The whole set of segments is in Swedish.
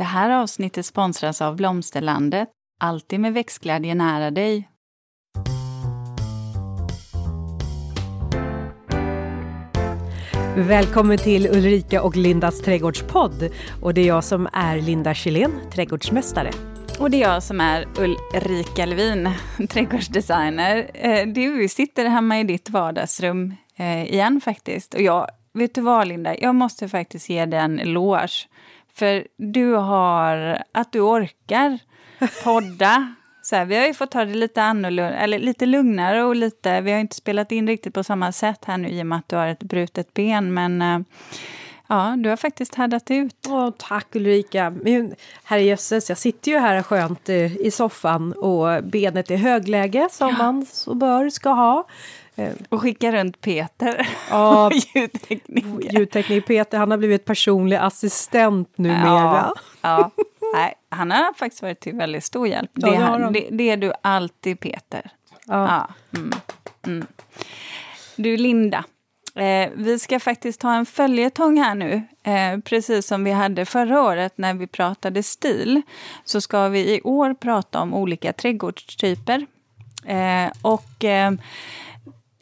Det här avsnittet sponsras av Blomsterlandet. Alltid med växtglädje nära dig. Välkommen till Ulrika och Lindas trädgårdspodd. Och det är jag som är Linda Kjellén, trädgårdsmästare. Och det är jag som är Ulrika Levin, trädgårdsdesigner. Eh, du sitter hemma i ditt vardagsrum eh, igen faktiskt. Och jag, vet du vad Linda, jag måste faktiskt ge dig en eloge. För du har, att du orkar podda. Så här, vi har ju fått ta det lite annorlunda, eller lite lugnare och lite, vi har inte spelat in riktigt på samma sätt här nu i och med att du har ett brutet ben, men eh, ja, du har faktiskt härdat ut. Åh, tack Ulrika! Men, herrejösses, jag sitter ju här skönt i soffan och benet i högläge som ja. man så bör ska ha. Eh, och skicka runt Peter. Ja, ljudteknik. ljudteknik. Peter, han har blivit personlig assistent numera. Ja, ja. Nej, han har faktiskt varit till väldigt stor hjälp. Ja, det, han, det, det, är du alltid, Peter. Ja. ja. Mm. Mm. Du, Linda. Eh, vi ska faktiskt ha en följetong här nu. Eh, precis som vi hade förra året när vi pratade stil. Så ska vi i år prata om olika trädgårdstyper. Eh, och eh,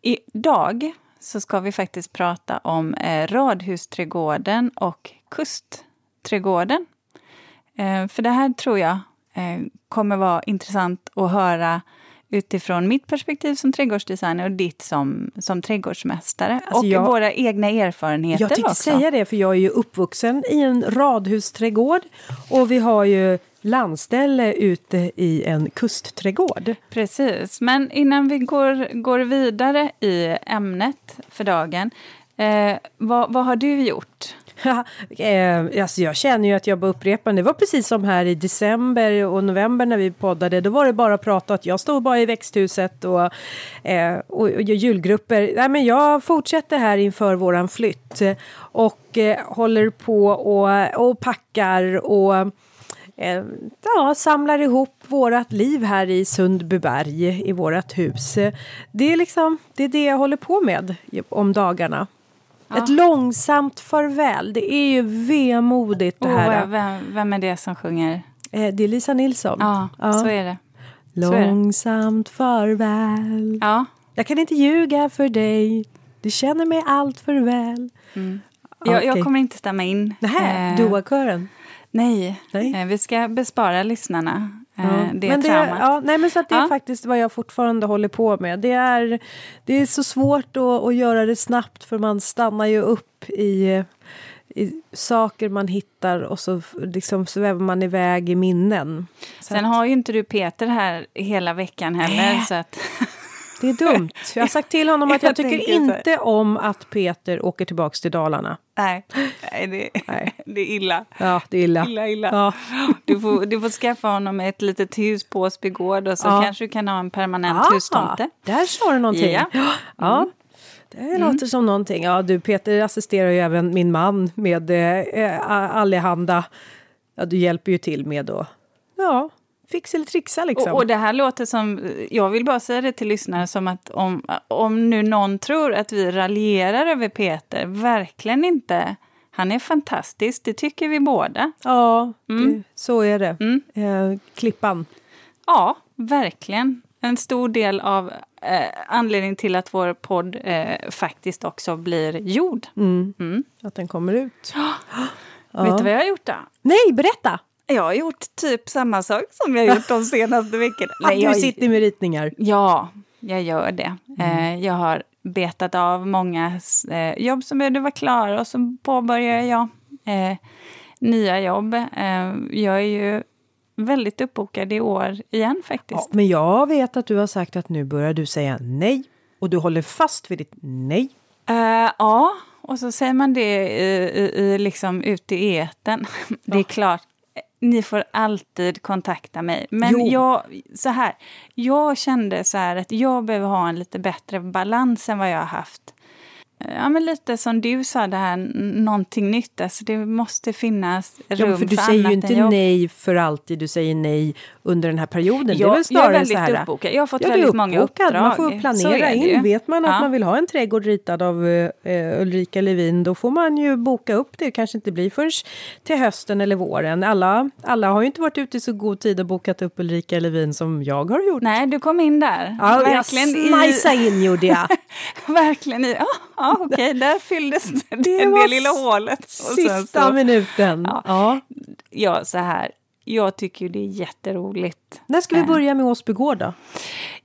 idag så ska vi faktiskt prata om eh, radhusträdgården och kustträdgården. Eh, för det här tror jag eh, kommer vara intressant att höra utifrån mitt perspektiv som trädgårdsdesigner och ditt som, som trädgårdsmästare. Alltså och jag, våra egna erfarenheter Jag tänkte också. säga det, för jag är ju uppvuxen i en radhusträdgård och vi har ju landställe ute i en kustträdgård. Precis, men innan vi går, går vidare i ämnet för dagen, eh, vad, vad har du gjort? eh, alltså jag känner ju att jag bara upprepar. Det var precis som här i december och november när vi poddade. Då var det bara att jag stod bara i växthuset och, eh, och, och julgrupper. Nej, men jag fortsätter här inför våran flytt och eh, håller på och, och packar och eh, ja, samlar ihop vårat liv här i Sundbyberg i vårat hus. Det är liksom det är det jag håller på med om dagarna. Ja. Ett långsamt farväl. Det är ju vemodigt det här. Oh, vem, vem är det som sjunger? Eh, det är Lisa Nilsson. Ja, ja. så är det. Långsamt farväl. Ja. Jag kan inte ljuga för dig. Du känner mig allt för väl. Mm. Jag, okay. jag, kommer inte stämma in. Nähä, eh, Dua-kören? Nej, nej. Eh, vi ska bespara lyssnarna ja. Eh, det men det, ja, nej, men så att det ja. är faktiskt vad jag fortfarande håller på med. Det är, det är så svårt att, att göra det snabbt för man stannar ju upp i, i saker man hittar och så liksom svävar man iväg i minnen. Så Sen att, har ju inte du Peter här hela veckan heller. Äh. Så att det är dumt. Jag har sagt till honom att jag, jag tycker inte om att Peter åker tillbaka till Dalarna. Nej, Nej, det, Nej. det är illa. Ja, det är illa. illa, illa. Ja. Du, får, du får skaffa honom ett litet hus på Åsbygård och så ja. kanske du kan ha en permanent ja, hustomte. Där sa du någonting. Ja. ja. Mm. Det mm. låter som någonting. Ja, du Peter assisterar ju även min man med eh, allehanda. Ja, du hjälper ju till med då. Ja, fixa eller trixa liksom. Och, och, det här låter som, jag vill bara säga det till lyssnare, som att om, om nu någon tror att vi raljerar över Peter, verkligen inte. Han är fantastisk, det tycker vi båda. Ja, mm. det, så är det. Mm. Eh, klippan. Ja, verkligen. En stor del av eh, anledningen till att vår podd eh, faktiskt också blir gjord. Mm. mm. Att den kommer ut. Ja. Vet du vad jag har gjort då? Nej, berätta! Jag har gjort typ samma sak som jag gjort de senaste veckorna. Jag... Du sitter med ritningar? Ja, jag gör det. Mm. Eh, jag har betat av många eh, jobb som behövde vara klara och så påbörjar jag eh, nya jobb. jag är ju väldigt uppbokad i år igen faktiskt. Ja, men jag vet att du har sagt att nu börjar du säga nej och du håller fast vid ditt nej. Uh, ja, och så säger man det i, i, i liksom ute i eten. Det är klart, ni får alltid kontakta mig. Men jag, så här, jag kände så här att jag behöver ha en lite bättre balans än vad jag har haft. ja, men lite som du sa, det här någonting nytt. Alltså det måste finnas rum ja, för du för säger ju inte nej för alltid, du säger nej under den här perioden. Jag, det är väl snarare jag är väldigt så här, uppbokad. Jag har fått ja, väldigt många uppdrag. Man får planera in. Vet man att ja. man vill ha en trädgård ritad av uh, Ulrika Levin, då får man ju boka upp det. kanske inte blir först till hösten eller våren. Alla, alla har ju inte varit ute i så god tid och bokat upp Ulrika Levin som jag har gjort. Nej, du kom in där. Ja, Verkligen jag i... in gjorde jag. Verkligen i... Ja, ja okej, okay. där fylldes det, det, det lilla hålet. Sista så, minuten. Ja. Ja. ja, så här. Jag tycker det är jätteroligt. När ska vi börja med Åsbygård då?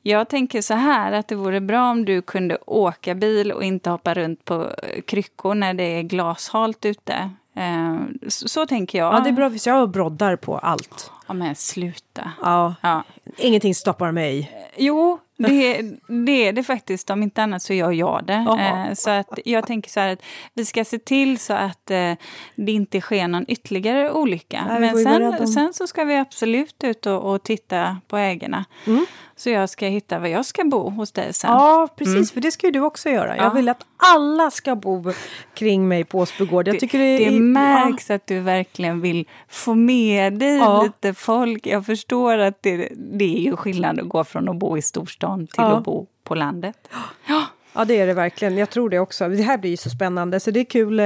Jag tänker så här att det vore bra om du kunde åka bil och inte hoppa runt på kryckor när det är glashalt ute. Så, så tänker jag. Ja, det är bra för jag broddar på allt. Ja, men sluta. Ja. ja. Ingenting stoppar mig. Jo, det, det är det faktiskt. Om inte annat så gör jag det. Eh, så att jag tänker så här att vi ska se till så att eh, det inte sker någon ytterligare olycka. Nej, Men sen, sen, så ska vi absolut ut och, och titta på ägarna. Mm. Så jag ska hitta var jag ska bo hos dig sen. Ja, precis. Mm. För det ska ju du också göra. Jag vill att alla ska bo kring mig på Åsbygård. Jag tycker det, det, det märks ja. att du verkligen vill få med dig ja. lite folk. Jag förstår att det, det är ju skillnad att gå från att bo i storstan till ja. att bo på landet. Ja. Ja, det är det verkligen. Jag tror det också. Det här blir ju så spännande, så det är kul. Eh,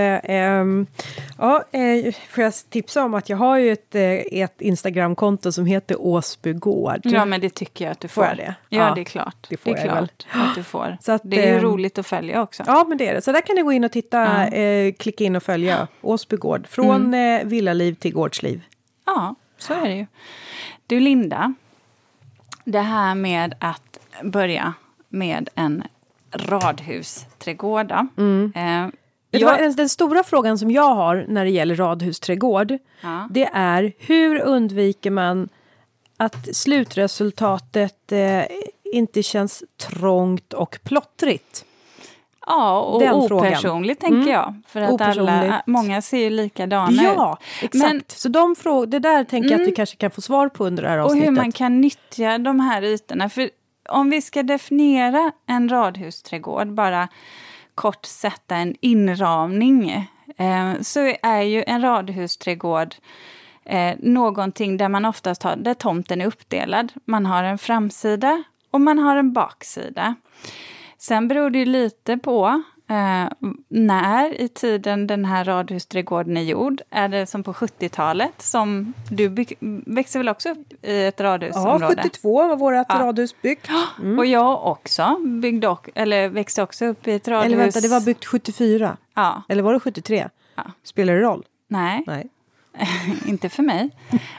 ja, eh, får jag tipsa om att jag har ju ett, eh, ett Instagramkonto som heter Åsbygård. Ja, men det tycker jag att du får. får det? Ja, ja, det är klart. Det, får det är klart väl. att du får. Så att, det är ju roligt att följa också. Ja, men det är det. Så där kan ni gå in och titta, ja. klicka in och följa Åsbygård. Från mm. villaliv till gårdsliv. Ja, så är det ju. Du, Linda. Det här med att börja med en radhusträdgård. Mm. Eh, jag... Den stora frågan som jag har när det gäller radhusträdgård ja. det är hur undviker man att slutresultatet eh, inte känns trångt och plottrigt? Ja, och Den opersonligt frågan. tänker mm. jag. För att alla, många ser ju likadana ut. Ja, exakt. Men, så de frågor, det där tänker mm. jag att vi mm. kanske kan få svar på under det här avsnittet. Och hur man kan nyttja de här ytorna. För om vi ska definiera en radhusträdgård, bara kort sätta en inramning, eh, så är ju en radhusträdgård eh, någonting där man oftast har, där tomten är uppdelad. Man har en framsida och man har en baksida. Sen beror det lite på Eh, när i tiden den här radhusträdgården är gjord? Är det som på 70-talet? som Du växte väl också upp i ett radhusområde? Ja, 72 var vårt ja. radhus byggt. Mm. Och jag också byggde, eller växte också upp i ett radhus. Eller vänta, det var byggt 74? Ja. Eller var det 73? Ja. Spelar det roll? Nej. Nej. inte för mig.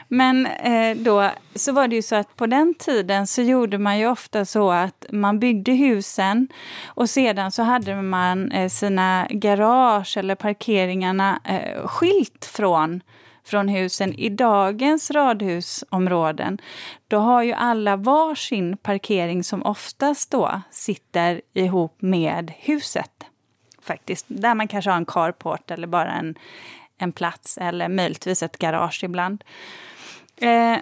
Men eh, då så var det ju så att på den tiden så gjorde man ju ofta så att man byggde husen och sedan så hade man eh, sina garage eller parkeringarna eh, skilt från från husen. I dagens radhusområden då har ju alla varsin parkering som oftast då sitter ihop med huset. Faktiskt, där man kanske har en carport eller bara en, en plats eller möjligtvis ett garage ibland. Eh,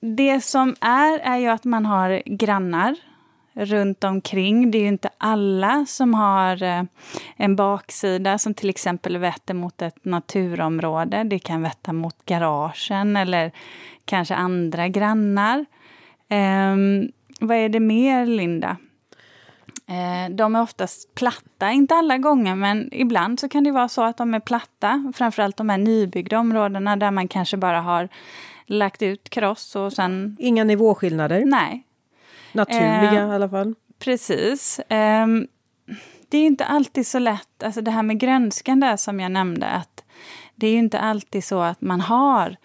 det som är, är ju att man har grannar runt omkring. Det är ju inte alla som har eh, en baksida som till exempel vetter mot ett naturområde. Det kan vetta mot garagen eller kanske andra grannar. Eh, vad är det mer, Linda? Eh, de är oftast platta, inte alla gånger, men ibland så kan det vara så att de är platta. Framförallt de här nybyggda områdena där man kanske bara har lagt ut kross och sen... Inga nivåskillnader? Nej. Naturliga eh, i alla fall? Precis. Eh, det är inte alltid så lätt, alltså det här med grönskan där som jag nämnde, att det är inte alltid så att man har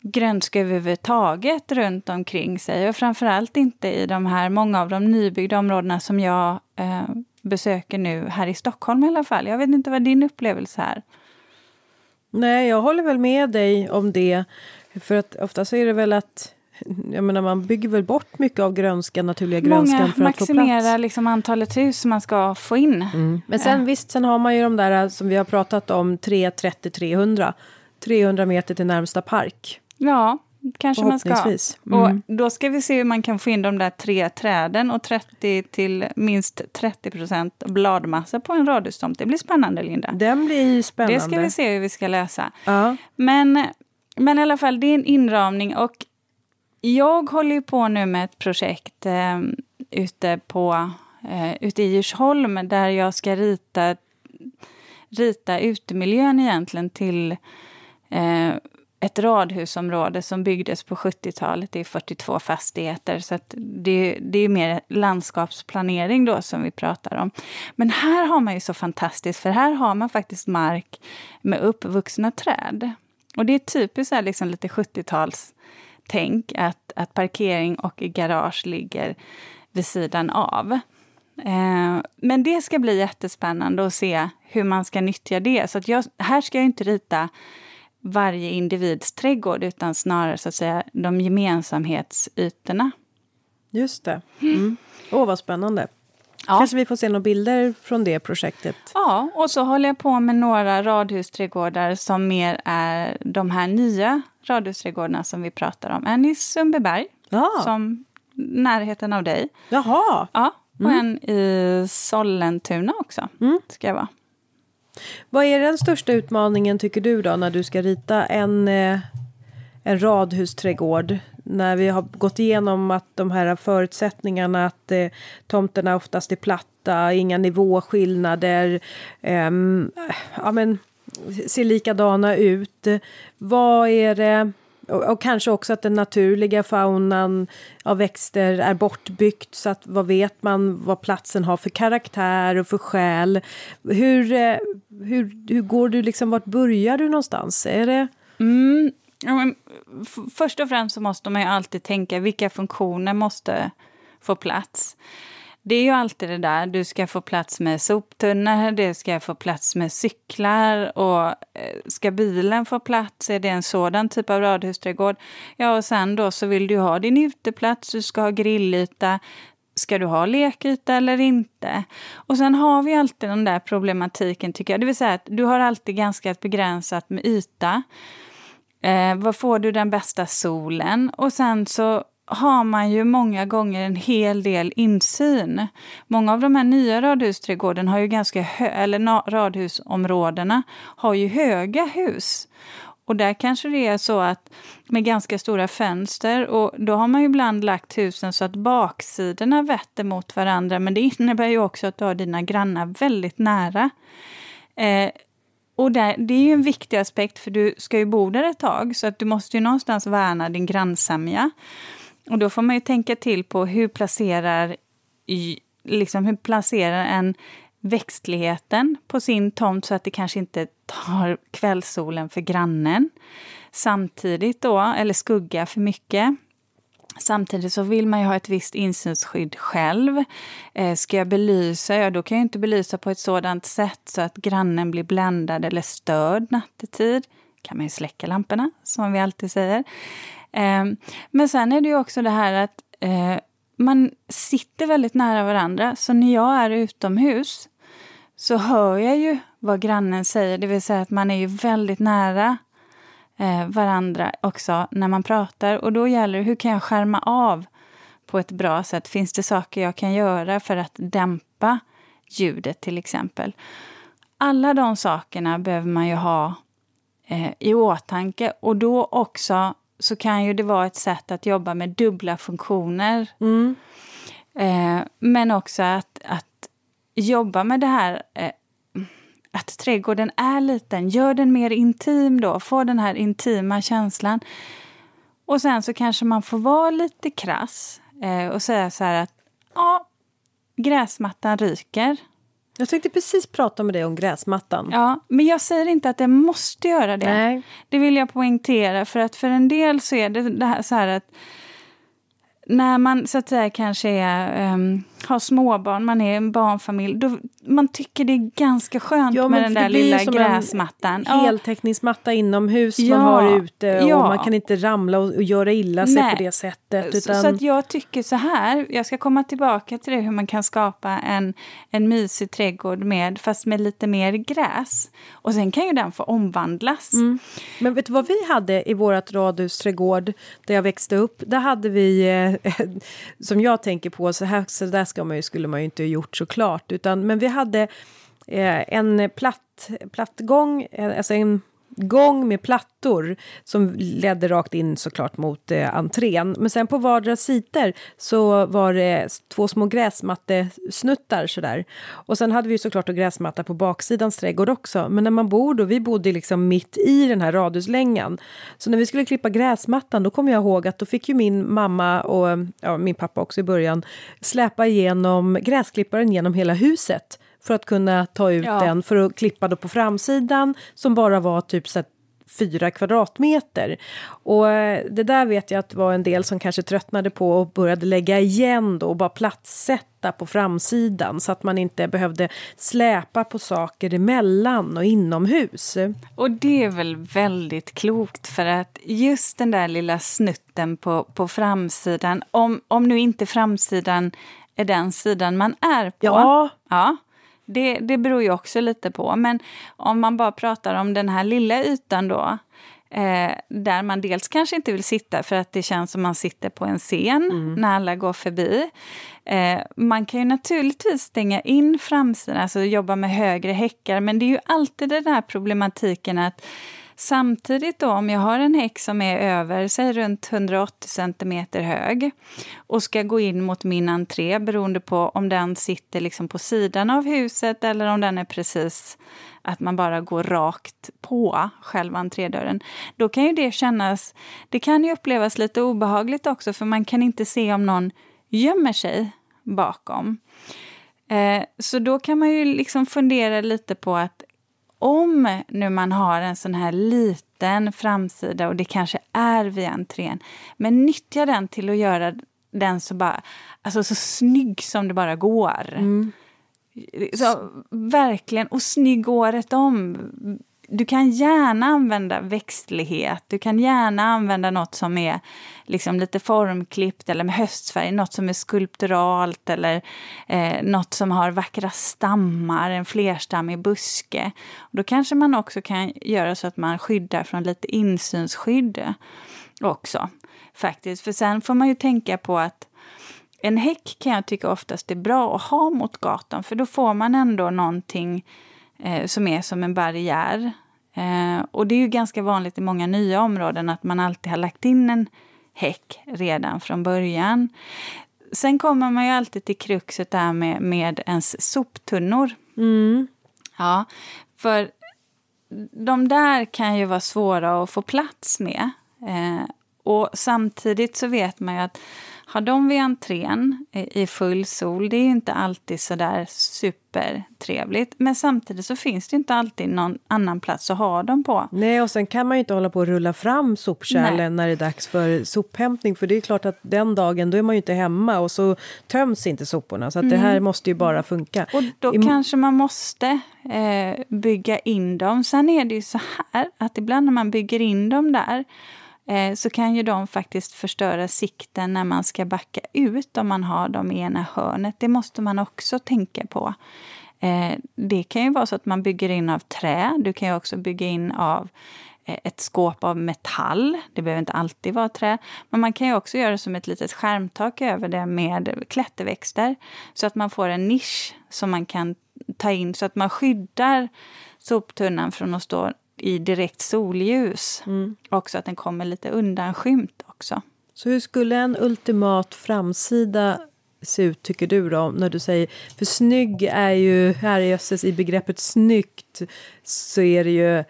grönska överhuvudtaget runt omkring sig och framförallt inte i de här, många av de nybyggda områdena som jag eh, besöker nu här i Stockholm i alla fall. Jag vet inte vad din upplevelse är? Nej, jag håller väl med dig om det. För att ofta så är det väl att jag menar, man bygger väl bort mycket av grönskan, naturliga grönskan Många för att få plats. Många maximerar liksom antalet hus man ska få in. Mm. Men sen äh. visst, sen har man ju de där som vi har pratat om, 330 300. 300 meter till närmsta park. Ja, kanske man ska. Mm. Och då ska vi se hur man kan få in de där tre träden och 30 till minst 30 procent bladmassa på en radhustomt. Det blir spännande, Linda. Den blir spännande. Det ska vi se hur vi ska lösa. Ja. Men, men i alla fall, det är en inramning och jag håller ju på nu med ett projekt eh, ute, på, eh, ute i Djursholm där jag ska rita, rita utemiljön egentligen till eh, ett radhusområde som byggdes på 70-talet. Det är 42 fastigheter, så det, det är mer landskapsplanering då som vi pratar om. Men här har man ju så fantastiskt, för här har man faktiskt mark med uppvuxna träd. Och det är typiskt här liksom lite 70-talstänk att, att parkering och garage ligger vid sidan av. Eh, men det ska bli jättespännande att se hur man ska nyttja det. Så jag, här ska jag inte rita varje individs trädgård utan snarare så att säga de gemensamhetsytorna. Just det. Mm. Åh, vad spännande. Ja. Kanske vi får se några bilder från det projektet? Ja, och så håller jag på med några radhusträdgårdar som mer är de här nya radhusträdgårdarna som vi pratar om. En i Sundbyberg, ja. som närheten av dig. Jaha! Ja, och mm. en i Sollentuna också, mm. ska jag vara. Vad är den största utmaningen tycker du då när du ska rita en, eh, en radhusträdgård? När vi har gått igenom att de här förutsättningarna att eh, tomterna oftast är platta, inga nivåskillnader, eh, ja men ser likadana ut. Vad är det och, och, kanske också att den naturliga faunan av växter är bortbyggt så att vad vet man vad platsen har för karaktär och för själ. Hur, eh, hur, hur går du liksom, vart börjar du någonstans? Är det... Mm, ja, men, först och främst så måste man ju alltid tänka vilka funktioner måste få plats det är ju alltid det där, du ska få plats med soptunnor, du ska få plats med cyklar och eh, ska bilen få plats, är det en sådan typ av radhusträdgård? Ja, och sen då så vill du ha din uteplats, du ska ha grillyta, ska du ha lekyta eller inte? Och sen har vi alltid den där problematiken tycker jag, det vill säga att du har alltid ganska begränsat med yta. Eh, var får du den bästa solen? Och sen så har man ju många gånger en hel del insyn. Många av de här nya radhusträdgården har ju ganska eller radhusområdena har ju höga hus. Och där kanske det är så att med ganska stora fönster och då har man ju ibland lagt husen så att baksidorna vetter mot varandra men det innebär ju också att du har dina grannar väldigt nära. Eh, och där, det är ju en viktig aspekt för du ska ju bo där ett tag så att du måste ju någonstans värna din grannsämja. Och då får man ju tänka till på hur placerar, liksom hur placerar en växtligheten på sin tomt så att det kanske inte tar kvällssolen för grannen. Samtidigt då, eller skugga för mycket. Samtidigt så vill man ju ha ett visst insynsskydd själv. Eh, ska jag belysa, ja då kan jag inte belysa på ett sådant sätt så att grannen blir bländad eller störd nattetid. kan man ju släcka lamporna, som vi alltid säger. Ehm, men sen är det ju också det här att eh, man sitter väldigt nära varandra. Så när jag är utomhus så hör jag ju vad grannen säger. Det vill säga att man är ju väldigt nära eh, varandra också när man pratar. Och då gäller det, hur kan jag skärma av på ett bra sätt? Finns det saker jag kan göra för att dämpa ljudet till exempel? Alla de sakerna behöver man ju ha eh, i åtanke och då också så kan ju det vara ett sätt att jobba med dubbla funktioner. Mm. Eh, men också att, att jobba med det här eh, att trädgården är liten, gör den mer intim då, få den här intima känslan. Och sen så kanske man får vara lite krass eh, och säga så här att ja, gräsmattan ryker. Jag tänkte precis prata med dig om gräsmattan. Ja, men jag säger inte att det måste göra det. Nej. Det vill jag poängtera, för att för en del så är det, det här så här att när man så att säga kanske är um, har småbarn, man är en barnfamilj, då, man tycker det är ganska skönt ja, med den där lilla gräsmattan. En heltäckningsmatta inomhus ja, man har ute och ja. man kan inte ramla och, och göra illa sig Nej. på det sättet. Utan... Så, så, att jag tycker så här, jag ska komma tillbaka till det hur man kan skapa en, en mysig trädgård med, fast med lite mer gräs. Och sen kan ju den få omvandlas. Mm. Men vet du vad vi hade i vårt radhusträdgård där jag växte upp? Där hade vi, eh, som jag tänker på, så här så där ska man ju, skulle man ju inte ha gjort såklart. Utan, men vi hade eh, en platt, platt gång, eh, alltså en gång med plattor som ledde rakt in såklart mot eh, entrén. Men sen på vardera sidor så var det två små gräsmattesnuttar sådär. Och sen hade vi såklart gräsmatta på baksidans trädgård också. Men när man bor då, vi bodde liksom mitt i den här radhuslängan. Så när vi skulle klippa gräsmattan då kommer jag ihåg att då fick ju min mamma och ja, min pappa också i början släpa igenom gräsklipparen genom hela huset för att kunna ta ut ja. den för att klippa då på framsidan som bara var typ så fyra kvadratmeter. Och eh, det där vet jag att var en del som kanske tröttnade på och började lägga igen då och bara platssätta på framsidan så att man inte behövde släpa på saker emellan och inomhus. Och det är väl väldigt klokt för att just den där lilla snutten på, på framsidan, om, om nu inte framsidan är den sidan man är på. Ja. ja det, det beror ju också lite på. Men om man bara pratar om den här lilla ytan då, eh, där man dels kanske inte vill sitta för att det känns som man sitter på en scen mm. när alla går förbi. Eh, man kan ju naturligtvis stänga in framsidan, alltså jobba med högre häckar, men det är ju alltid den här problematiken att Samtidigt då, om jag har en häck som är över, säg runt 180 cm hög och ska gå in mot min entré beroende på om den sitter liksom på sidan av huset eller om den är precis att man bara går rakt på själva entrédörren. Då kan ju det kännas, det kan ju upplevas lite obehagligt också för man kan inte se om någon gömmer sig bakom. Eh, så då kan man ju liksom fundera lite på att om nu man har en sån här liten framsida och det kanske är vid entrén, men nyttja den till att göra den så, bara, alltså så snygg som det bara går. Mm. Så, verkligen, och snygg året om du kan gärna använda växtlighet, du kan gärna använda något som är liksom lite formklippt eller med höstfärg, något som är skulpturalt eller eh, något som har vackra stammar, en flerstammig buske. Och då kanske man också kan göra så att man skyddar från lite insynsskydd också. Faktiskt, för sen får man ju tänka på att en häck kan jag tycka oftast är bra att ha mot gatan, för då får man ändå någonting eh, som är som en barriär. Eh, och det är ju ganska vanligt i många nya områden att man alltid har lagt in en häck redan från början. Sen kommer man ju alltid till kruxet där med, med ens soptunnor. Mm. Ja, för de där kan ju vara svåra att få plats med. Eh, och samtidigt så vet man ju att har de vid entrén i full sol, det är ju inte alltid så där supertrevligt. Men samtidigt så finns det inte alltid någon annan plats att ha dem på. Nej, och sen kan man ju inte hålla på och rulla fram sopkärlen när det är dags för sophämtning. För det är klart att den dagen, då är man ju inte hemma och så töms inte soporna. Så att mm. det här mm. måste ju bara funka. Och då I, kanske man måste eh, bygga in dem. Sen är det ju så här att ibland när man bygger in dem där Eh, Eh, så kan ju de faktiskt förstöra sikten när man ska backa ut om man har dem i ena hörnet. Det måste man också tänka på. Eh, det kan ju vara så att man bygger in av trä. Du kan ju också bygga in av eh, ett skåp av metall. Det behöver inte alltid vara trä. Men man kan ju också göra som ett litet skärmtak över det med klätterväxter. Så att man får en nisch som man kan ta in så att man skyddar soptunnan från att stå i direkt solljus. Mm. Också att den kommer lite undanskymt också. Så hur skulle en ultimat framsida se ut tycker du då? När du säger, för snygg är ju, här jösses i begreppet snyggt så är det ju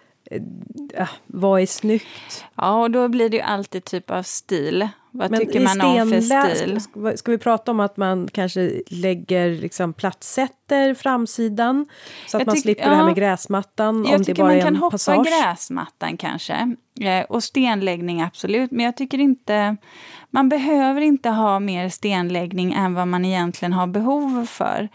äh, vad är snyggt? Ja, och då blir det ju alltid typ av stil. Vad Men tycker man om för stil? Ska, ska vi prata om att man kanske lägger liksom plattsätter framsidan? Så att jag man slipper ja, det här med gräsmattan? Jag om tycker det bara man kan hoppa passage. gräsmattan kanske. Eh, och stenläggning absolut, men jag tycker inte... Man behöver inte ha mer stenläggning än vad man egentligen har behov för.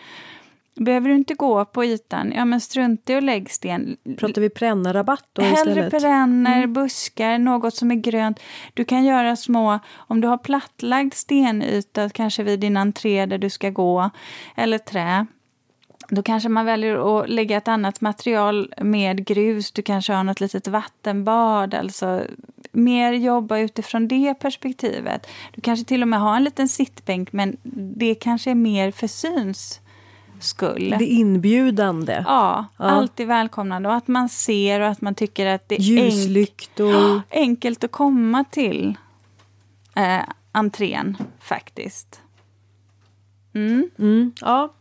Behöver du inte gå på ytan, ja men strunta i att lägga sten. Pratar vi perennarabatt då Hellre istället? perenner, mm. buskar, något som är grönt. Du kan göra små, om du har plattlagd stenyta, kanske vid din entré där du ska gå, eller trä. Då kanske man väljer att lägga ett annat material med grus. Du kanske har något litet vattenbad. Alltså mer jobba utifrån det perspektivet. Du kanske till och med har en liten sittbänk men det kanske är mer för syns skull. Det inbjudande. Ja, ja, alltid välkomnande och att man ser och att man tycker att det är Ljuslyktor. Enk enkelt att komma till eh, entrén faktiskt. Mm. Mm, ja.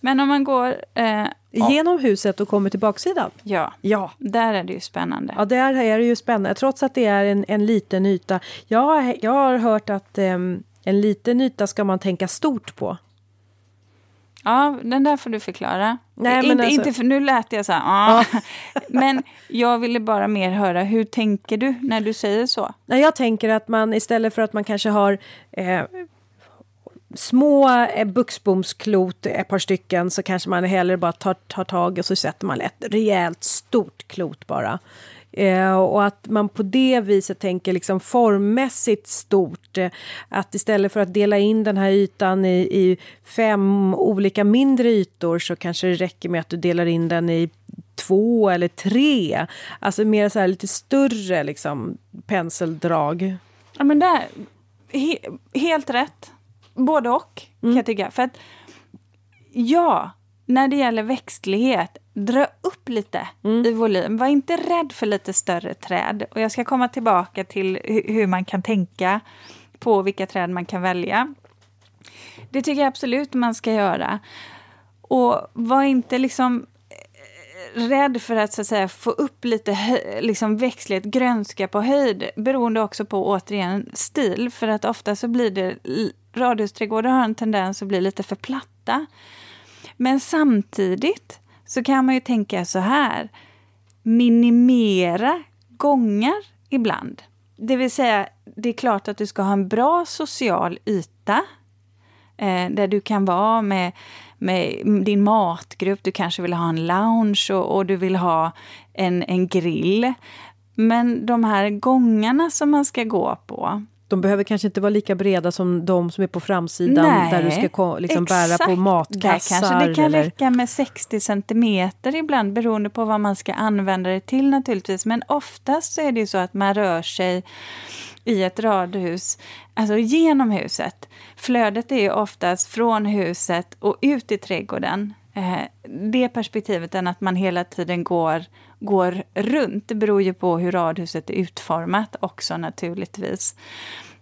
Men om man går... Eh, Genom huset och kommer till baksidan? Ja, ja, där är det ju spännande. Ja, där är det ju spännande. Trots att det är en, en liten yta. Jag, jag har hört att eh, en liten yta ska man tänka stort på. Ja, den där får du förklara. Nej, men inte, alltså... inte för nu lät jag så här, ah. men jag ville bara mer höra, hur tänker du när du säger så? Nej, jag tänker att man istället för att man kanske har eh, små eh, buxbomsklot, ett par stycken, så kanske man hellre bara tar, tar tag och så sätter man ett rejält stort klot bara. Eh, och att man på det viset tänker liksom formmässigt stort. Eh, att istället för att dela in den här ytan i, i, fem olika mindre ytor så kanske det räcker med att du delar in den i två eller tre. Alltså mer så här lite större liksom, penseldrag. Ja, men det är he helt rätt. Både och, mm. kan jag tycka. För att, ja, när det gäller växtlighet, dra upp lite mm. i volym. Var inte rädd för lite större träd. Och jag ska komma tillbaka till hur man kan tänka på vilka träd man kan välja. Det tycker jag absolut man ska göra. Och var inte liksom eh, rädd för att, så att säga, få upp lite liksom växtlighet, grönska på höjd, beroende också på återigen stil. För att ofta så blir det, radhusträdgårdar har en tendens att bli lite för platta. Men samtidigt så kan man ju tänka så här. Minimera gångar ibland. Det vill säga, det är klart att du ska ha en bra social yta eh, där du kan vara med, med din matgrupp. Du kanske vill ha en lounge och, och du vill ha en, en grill. Men de här gångarna som man ska gå på, de behöver kanske inte vara lika breda som de som är på framsidan Nej, där du ska liksom bära på matkassar. Där kanske det kan eller... räcka med 60 centimeter ibland beroende på vad man ska använda det till naturligtvis. Men oftast så är det ju så att man rör sig i ett radhus, alltså genom huset. Flödet är ju oftast från huset och ut i trädgården. Eh, det perspektivet än att man hela tiden går, går runt. Det beror ju på hur radhuset är utformat också naturligtvis.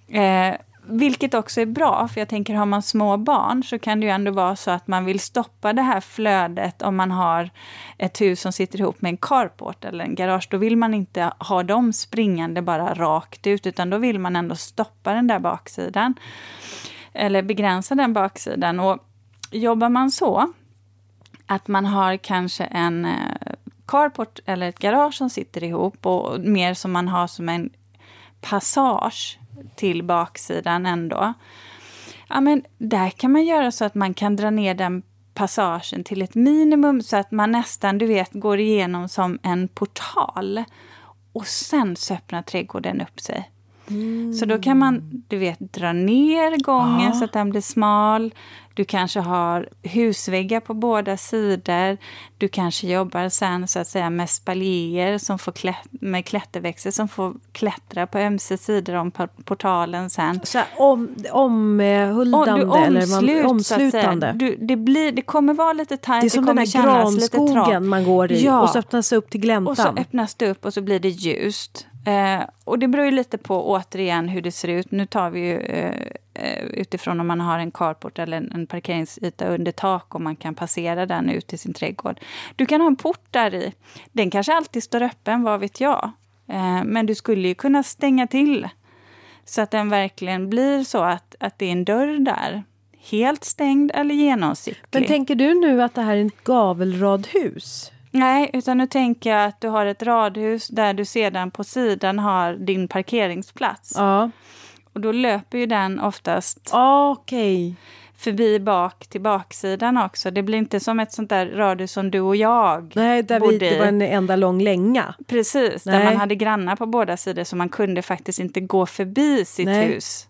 Eh, vilket också är bra, för jag tänker har man små barn så kan det ju ändå vara så att man vill stoppa det här flödet om man har ett hus som sitter ihop med en carport eller en garage. Då vill man inte ha dem springande bara rakt ut, utan då vill man ändå stoppa den där baksidan. Eller begränsa den baksidan. Och jobbar man så, att man har kanske en eh, carport eller ett garage som sitter ihop och mer som man har som en passage till baksidan ändå. Ja, men där kan man göra så att man kan dra ner den passagen till ett minimum så att man nästan, du vet, går igenom som en portal. Och sen så öppnar trädgården upp sig. Mm. Så då kan man, du vet, dra ner gången ah. så att den blir smal. Du kanske har husväggar på båda sidor. Du kanske jobbar sen så att säga med spaljéer som får klätt, med klätterväxter som får klättra på ömse sidor om portalen sen. Så om, omhuldande om, eller omslutande? Du, det, blir, det kommer vara lite tajt. Det är som det den här granskogen man går i ja. och så öppnas det upp till gläntan. Och så öppnas det upp och så blir det ljust. Eh, och det beror ju lite på återigen hur det ser ut. Nu tar vi ju eh, eh, utifrån om man har en carport eller en, en parkeringsyta under tak och man kan passera den ut till sin trädgård. Du kan ha en port där i. Den kanske alltid står öppen, vad vet jag. Eh, men du skulle ju kunna stänga till Så att den verkligen blir så att, att det är en dörr där. Helt stängd eller genomsiktlig. Men tänker du nu att det här är ett gavelradhus? Nej, utan nu tänker jag att du har ett radhus där du sedan på sidan har din parkeringsplats. Ja. Och då löper ju den oftast okay. förbi bak till baksidan också. Det blir inte som ett sånt där radhus som du och jag Nej, där vi, det var en enda lång länga. Precis, Nej. där man hade grannar på båda sidor så man kunde faktiskt inte gå förbi sitt Nej. hus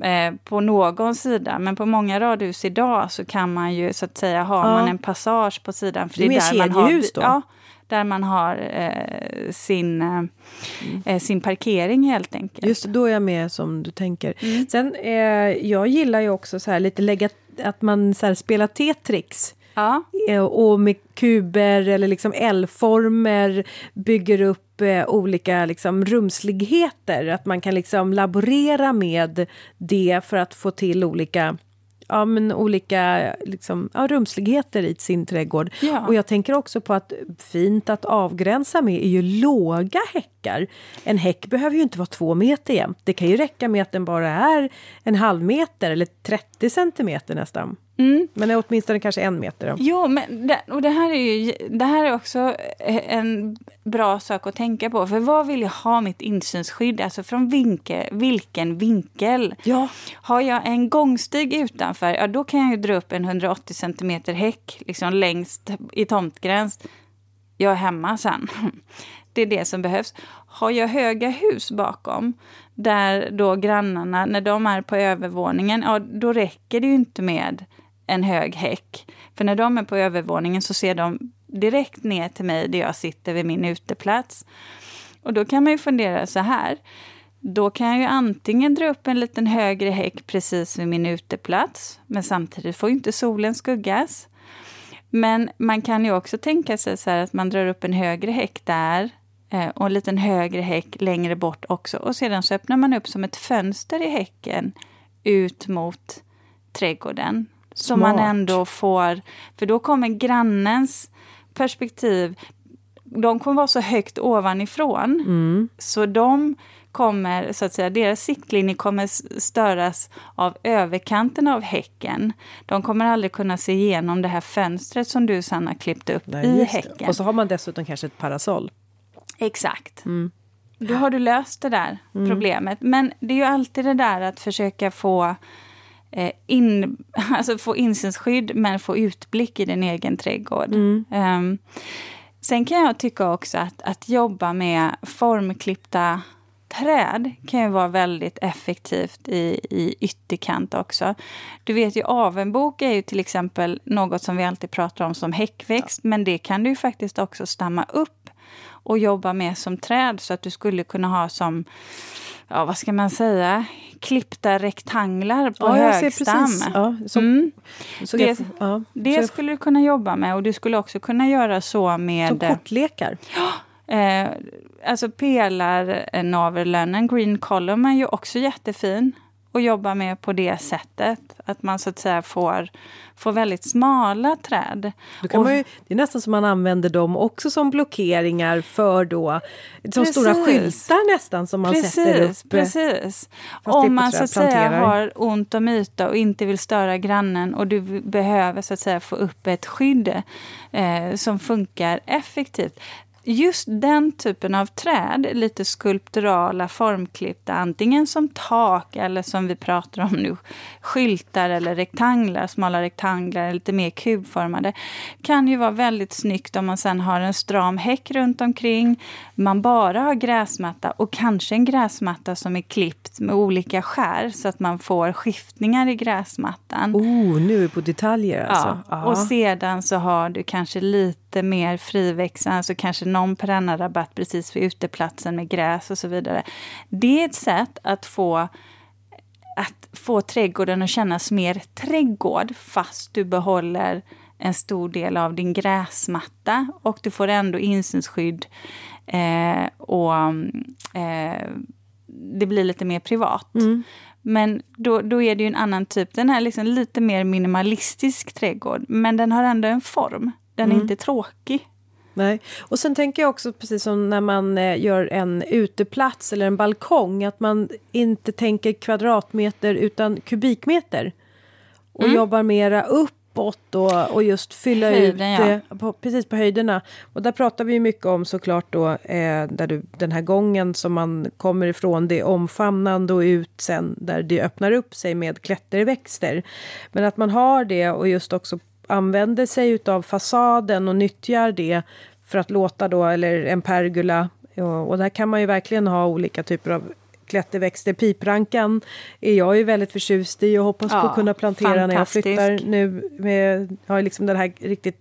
eh, på någon sida. Men på många radhus idag så kan man ju så att säga, har ja. man en passage på sidan. För det är, det är där man har, då? Ja, där man har eh, sin, eh, mm. sin parkering helt enkelt. Just då är jag med som du tänker. Mm. Sen, eh, jag gillar ju också så här lite lägga, att man så här, spelar Tetrix. Ja. Eh, och med kuber eller liksom L-former bygger upp eh, olika liksom, rumsligheter. Att man kan liksom laborera med det för att få till olika ja, men olika liksom, ja, rumsligheter i sin trädgård. Ja. Och jag tänker också på att fint att avgränsa med är ju låga häckar. En häck behöver ju inte vara två meter jämt. Det kan ju räcka med att den bara är en halv meter eller 30 centimeter nästan. Mm. Men är åtminstone kanske en meter. Då. Jo, men det, och det här, är ju, det här är också en bra sak att tänka på. För vad vill jag ha mitt insynsskydd? Alltså från vinkel, vilken vinkel? Ja. Har jag en gångstig utanför, ja då kan jag ju dra upp en 180 centimeter häck liksom längst i tomtgräns. Jag är hemma sen. Det är det som behövs. Har jag höga hus bakom, där då grannarna, när de är på övervåningen, ja då räcker det ju inte med en hög häck. För när de är på övervåningen så ser de direkt ner till mig där jag sitter vid min uteplats. Och då kan man ju fundera så här. Då kan jag ju antingen dra upp en liten högre häck precis vid min uteplats, men samtidigt får ju inte solen skuggas. Men man kan ju också tänka sig så att man drar upp en högre häck där eh, och en liten högre häck längre bort också. Och sedan så öppnar man upp som ett fönster i häcken ut mot trädgården. Så man ändå får... För då kommer grannens perspektiv... De kommer vara så högt ovanifrån. Mm. Så de kommer, så att säga, deras siktlinje kommer störas av överkanten av häcken. De kommer aldrig kunna se igenom det här fönstret som du sen har klippt upp Nej, i häcken. Och så har man dessutom kanske ett parasoll. Exakt. Mm. Då har du löst det där mm. problemet. Men det är ju alltid det där att försöka få in, alltså få insynsskydd men få utblick i din egen trädgård. Mm. Um, sen kan jag tycka också att, att jobba med formklippta träd kan ju vara väldigt effektivt i, i ytterkant också. Du vet ju avenbok är ju till exempel något som vi alltid pratar om som häckväxt, ja. men det kan du ju faktiskt också stamma upp och jobba med som träd så att du skulle kunna ha som ja, vad ska man säga, klippta rektanglar på ja, högstam. Ja, så, mm. så det, ja, det skulle du kunna jobba med och du skulle också kunna göra så med... Som kortlekar? Ja, eh, alltså pelarnavellönnen, green column, är ju också jättefin att jobba med på det sättet. Att man så att säga får, får väldigt smala träd. Och, ju, det är nästan som man använder dem också som blockeringar för då, som precis, stora skyltar nästan som man precis, sätter upp. Precis. Om man så att säga har ont om yta och inte vill störa grannen och du behöver så att säga få upp ett skydd eh, som funkar effektivt just den typen av träd, lite skulpturala, formklippta, antingen som tak eller som vi pratar om nu, skyltar eller rektanglar, smala rektanglar, lite mer kubformade, kan ju vara väldigt snyggt om man sen har en stram häck runt omkring, man bara har gräsmatta och kanske en gräsmatta som är klippt med olika skär så att man får skiftningar i gräsmattan. Oh, nu är vi på detaljer alltså. Ja, och sedan så har du kanske lite mer friväxande, alltså kanske någon perennarabatt precis vid uteplatsen med gräs och så vidare. Det är ett sätt att få att få trädgården att kännas mer trädgård fast du behåller en stor del av din gräsmatta och du får ändå insynsskydd eh, och eh, det blir lite mer privat. Mm. Men då, då är det ju en annan typ. Den här liksom lite mer minimalistisk trädgård, men den har ändå en form. Den är mm. inte tråkig. Nej, och sen tänker jag också precis som när man eh, gör en uteplats eller en balkong att man inte tänker kvadratmeter utan kubikmeter. Och mm. jobbar mera upp uppåt och, och just fylla Höjden, ut ja. På, precis på höjderna. Och där pratar vi mycket om såklart då eh, där du, den här gången som man kommer ifrån det omfamnande och ut sen där det öppnar upp sig med klätterväxter. Men att man har det och just också använder sig utav fasaden och nyttjar det för att låta då, eller en pergola och, och där kan man ju verkligen ha olika typer av klätterväxter. Piprankan är jag ju väldigt förtjust i och hoppas ja, på att kunna plantera när jag flyttar nu. Med, har liksom den här riktigt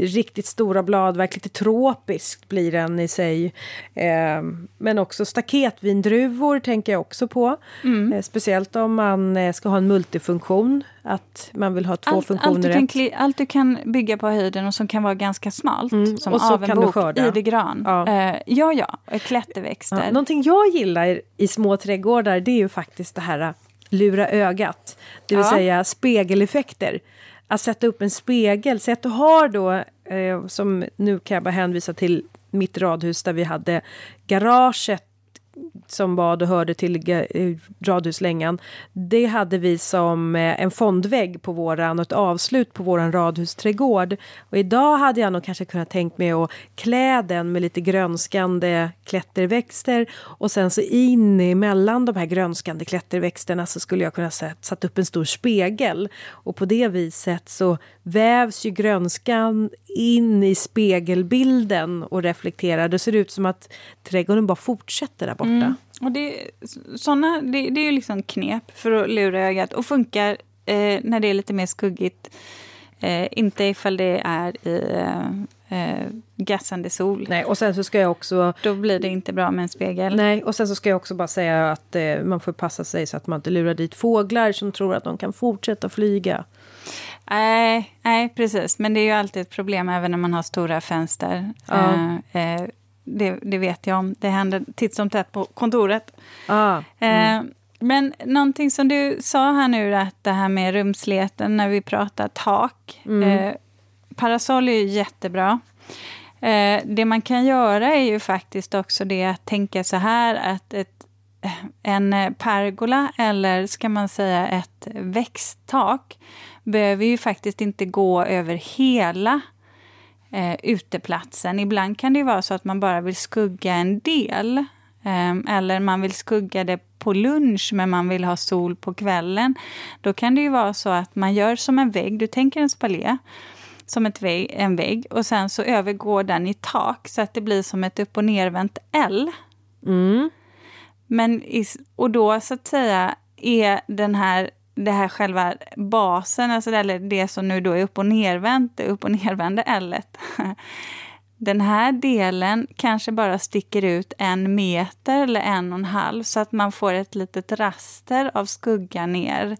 riktigt stora bladverk, lite tropiskt blir den i sig. Eh, men också staketvindruvor tänker jag också på. Mm. Eh, speciellt om man eh, ska ha en multifunktion, att man vill ha två allt, funktioner. Allt du, kan, allt du kan bygga på höjden och som kan vara ganska smalt, mm. som och så avenbok, kan du idegran. Ja. Eh, ja, ja, klätterväxter. Ja. Någonting jag gillar i små trädgårdar det är ju faktiskt det här lura ögat, det vill ja. säga spegeleffekter att sätta upp en spegel. Säg att du har då, eh, som nu kan jag bara hänvisa till mitt radhus där vi hade garaget som bad och hörde till eh, radhuslängan. Det hade vi som eh, en fondvägg på våran och ett avslut på våran radhusträdgård. Och idag hade jag nog kanske kunnat tänkt mig att klä den med lite grönskande klätterväxter och sen så in emellan de här grönskande klätterväxterna så skulle jag kunna sätta satt upp en stor spegel och på det viset så vävs ju grönskan in i spegelbilden och reflekterar. Det ser ut som att trädgården bara fortsätter där borta. Mm. Och det, såna, det, det är ju liksom knep för att lura ögat och funkar eh, när det är lite mer skuggigt. Eh, inte ifall det är i eh, gassande sol. Nej, och sen så ska jag också... Då blir det inte bra med en spegel. Nej, och sen så ska jag också bara säga att eh, man får passa sig så att man inte lurar dit fåglar som tror att de kan fortsätta flyga. Nej, nej, precis. Men det är ju alltid ett problem även när man har stora fönster. Ja. Eh, eh, det, det, vet jag om. Det händer titt som tätt på kontoret. Ah, mm. eh, men någonting som du sa här nu, att det här med rumsligheten när vi pratar tak. Mm. Eh, parasoll är ju jättebra. Eh, det man kan göra är ju faktiskt också det att tänka så här att ett, en pergola eller ska man säga ett växttak behöver ju faktiskt inte gå över hela eh, uteplatsen. Ibland kan det vara så att man bara vill skugga en del. Eh, eller man vill skugga det på lunch men man vill ha sol på kvällen. Då kan det ju vara så att man gör som en vägg, du tänker en spalé som ett vägg, en vägg och sen så övergår den i tak så att det blir som ett upp och nervänt L. Mm. Men och då så att säga är den här det här själva basen, alltså det, det som nu då är upp och nervänt, det upp och nervända ället. Den här delen kanske bara sticker ut en meter eller en och en halv så att man får ett litet raster av skugga ner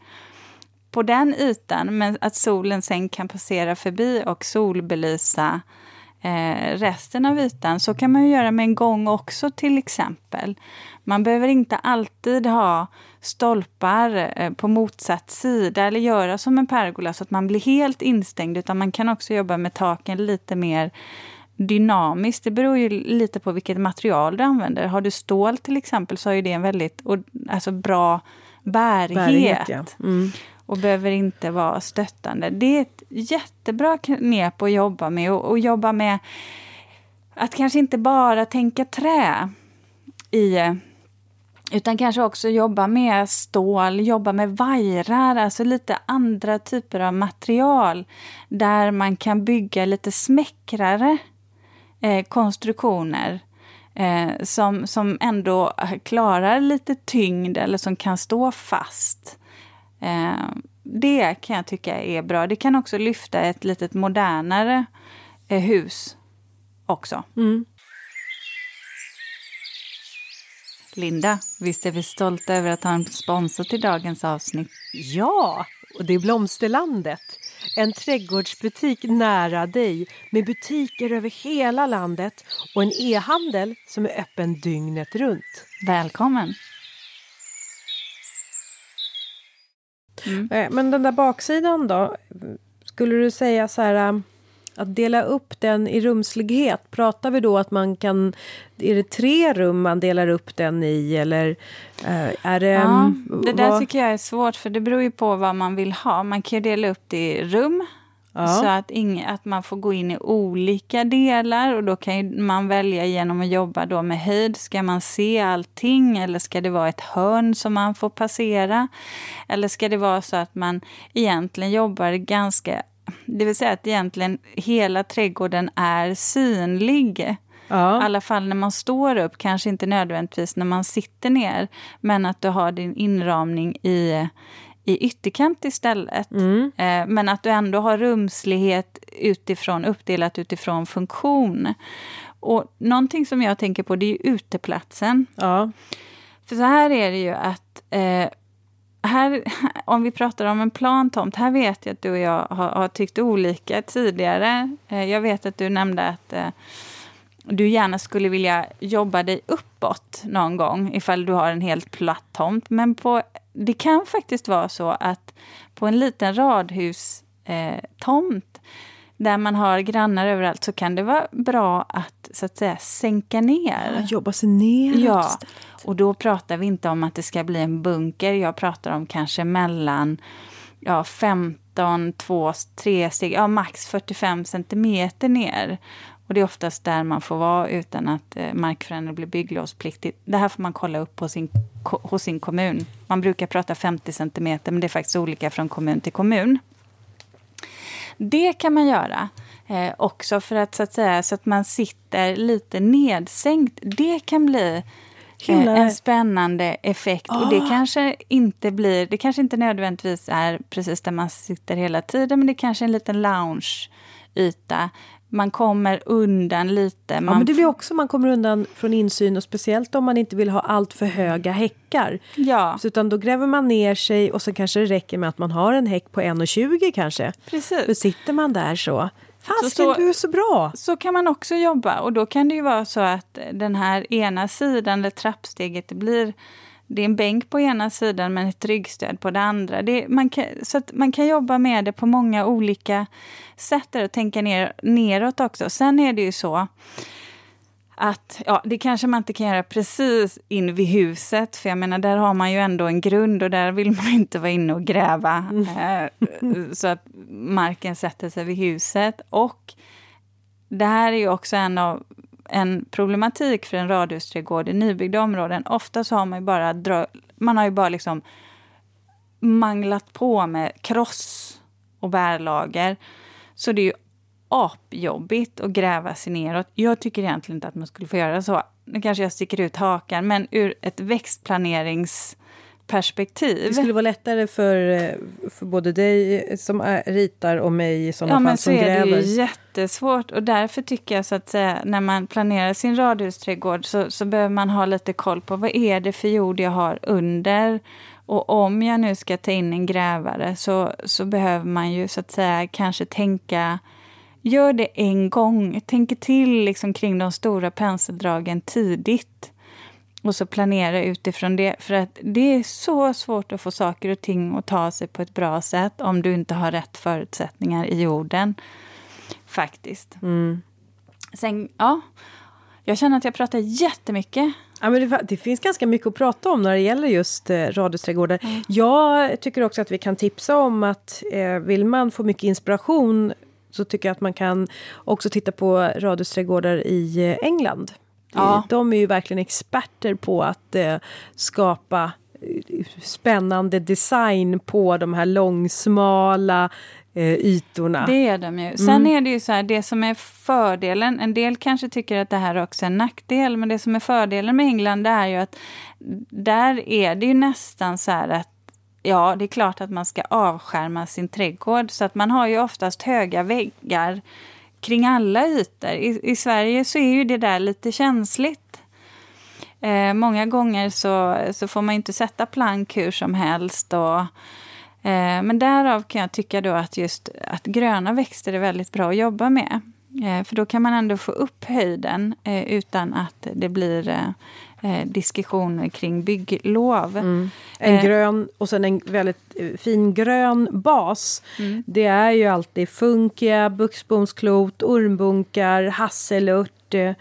på den ytan, men att solen sen kan passera förbi och solbelysa eh, resten av ytan. Så kan man ju göra med en gång också till exempel. Man behöver inte alltid ha stolpar eh, på motsatt sida eller göra som en pergola så att man blir helt instängd utan man kan också jobba med taken lite mer dynamiskt. Det beror ju lite på vilket material du använder. Har du stål till exempel så har ju det en väldigt alltså bra bärighet. bärighet ja. mm. Och behöver inte vara stöttande. Det är ett jättebra knep att jobba med och, och jobba med att kanske inte bara tänka trä i utan kanske också jobba med stål, jobba med vajrar, alltså lite andra typer av material där man kan bygga lite smäckrare eh, konstruktioner eh, som, som ändå klarar lite tyngd eller som kan stå fast. Eh, det kan jag tycka är bra. Det kan också lyfta ett lite modernare eh, hus också. Mm. Linda, visst är vi stolta över att ha en sponsor till dagens avsnitt? Ja, och det är Blomsterlandet. En trädgårdsbutik nära dig med butiker över hela landet och en e-handel som är öppen dygnet runt. Välkommen! Mm. Eh, men den där baksidan då? Skulle du säga så här Att dela upp den i rumslighet, pratar vi då att man kan... Är det tre rum man delar upp den i eller uh, är det... Ja, det där vad? tycker jag är svårt för det beror ju på vad man vill ha. Man kan dela upp det i rum Ja. Så att, ing, att man får gå in i olika delar och då kan man välja genom att jobba då med höjd. Ska man se allting eller ska det vara ett hörn som man får passera? Eller ska det vara så att man egentligen jobbar ganska... Det vill säga att egentligen hela trädgården är synlig. Ja. I alla fall när man står upp, kanske inte nödvändigtvis när man sitter ner. Men att du har din inramning i, i ytterkant istället. Mm. Eh, men att du ändå har rumslighet utifrån, uppdelat utifrån funktion. Och någonting som jag tänker på det är uteplatsen. Ja. För så här är det ju att eh, här, om vi pratar om en plantomt, här vet jag att du och jag har, har tyckt olika tidigare. Eh, jag vet att du nämnde att eh, du gärna skulle vilja jobba dig uppåt någon gång ifall du har en helt platt tomt. Men på det kan faktiskt vara så att på en liten radhustomt eh, där man har grannar överallt så kan det vara bra att så att säga sänka ner. Ja, jobba sig ner. Ja, och då pratar vi inte om att det ska bli en bunker. Jag pratar om kanske mellan ja, 15, 2, 3 steg, ja max 45 centimeter ner. Och det är oftast där man får vara utan att eh, markförändring blir bygglovspliktigt. Det här får man kolla upp på sin, hos sin kommun. Man brukar prata 50 centimeter, men det är faktiskt olika från kommun till kommun. Det kan man göra eh, också för att så att säga så att man sitter lite nedsänkt. Det kan bli eh, en spännande effekt. Oh. Och det ah. kanske inte blir, det kanske inte nödvändigtvis är precis där man sitter hela tiden, men det kanske är en liten loungeyta man kommer undan lite. Man ja, men det blir också man kommer undan från insyn och speciellt om man inte vill ha allt för höga häckar. Ja. Så utan då gräver man ner sig och så kanske det räcker med att man har en häck på 1,20 kanske. Precis. För sitter man där så Fasken, du är så bra! Så kan man också jobba. Och då kan det ju vara så att den här ena sidan, eller trappsteget, det blir det är en bänk på ena sidan men ett ryggstöd på den andra. Det, man kan, så att man kan jobba med det på många olika sätt och tänka ner, neråt också. Sen är det ju så att ja, det kanske man inte kan göra precis in vid huset, för jag menar där har man ju ändå en grund och där vill man inte vara inne och gräva mm. eh, så att marken sätter sig vid huset. Och det här är ju också en av en problematik för en radhusträdgård i nybyggda områden. Ofta så har man ju bara, dra, man har ju bara liksom manglat på med kross och bärlager. Så det är ju apjobbigt att gräva sig neråt. Jag tycker egentligen inte att man skulle få göra så. Nu kanske jag sticker ut hakan, men ur ett växtplanerings perspektiv. Det skulle vara lättare för, eh, för både dig som ritar och mig i sådana ja, fall som gräver. Ja, men så är det ju jättesvårt. Och därför tycker jag så att säga, när man planerar sin radhusträdgård så, så behöver man ha lite koll på vad är det för jord jag har under. Och om jag nu ska ta in en grävare så, så behöver man ju så att säga kanske tänka Gör det en gång. Tänk till liksom kring de stora penseldragen tidigt. Och så planera utifrån det. För att det är så svårt att få saker och ting att ta sig på ett bra sätt om du inte har rätt förutsättningar i jorden. Faktiskt. Mm. Sen, ja. Jag känner att jag pratar jättemycket. Ja, men det, det, finns ganska mycket att prata om när det gäller just eh, radhusträdgårdar. Mm. Jag tycker också att vi kan tipsa om att eh, vill man få mycket inspiration så tycker jag att man kan också titta på radhusträdgårdar i eh, England. Ja. De är ju verkligen experter på att eh, skapa eh, spännande design på de här långsmala eh, ytorna. Det är de ju. Mm. Sen är det ju så här, det som är fördelen, en del kanske tycker att det här också är en nackdel, men det som är fördelen med England det är ju att där är det ju nästan så här att Ja, det är klart att man ska avskärma sin trädgård, så att man har ju oftast höga väggar kring alla ytor. I, I, Sverige så är ju det där lite känsligt. Eh, många gånger så, så får man inte sätta plank hur som helst. Och, eh, men därav kan jag tycka då att just att gröna växter är väldigt bra att jobba med. Eh, för då kan man ändå få upp höjden eh, utan att det blir eh, eh, diskussioner kring bygglov. Mm. En eh. grön och sen en väldigt eh, fin grön bas. Mm. Det är ju alltid funkia, buxbomsklot, ormbunkar, hasselört. Eh,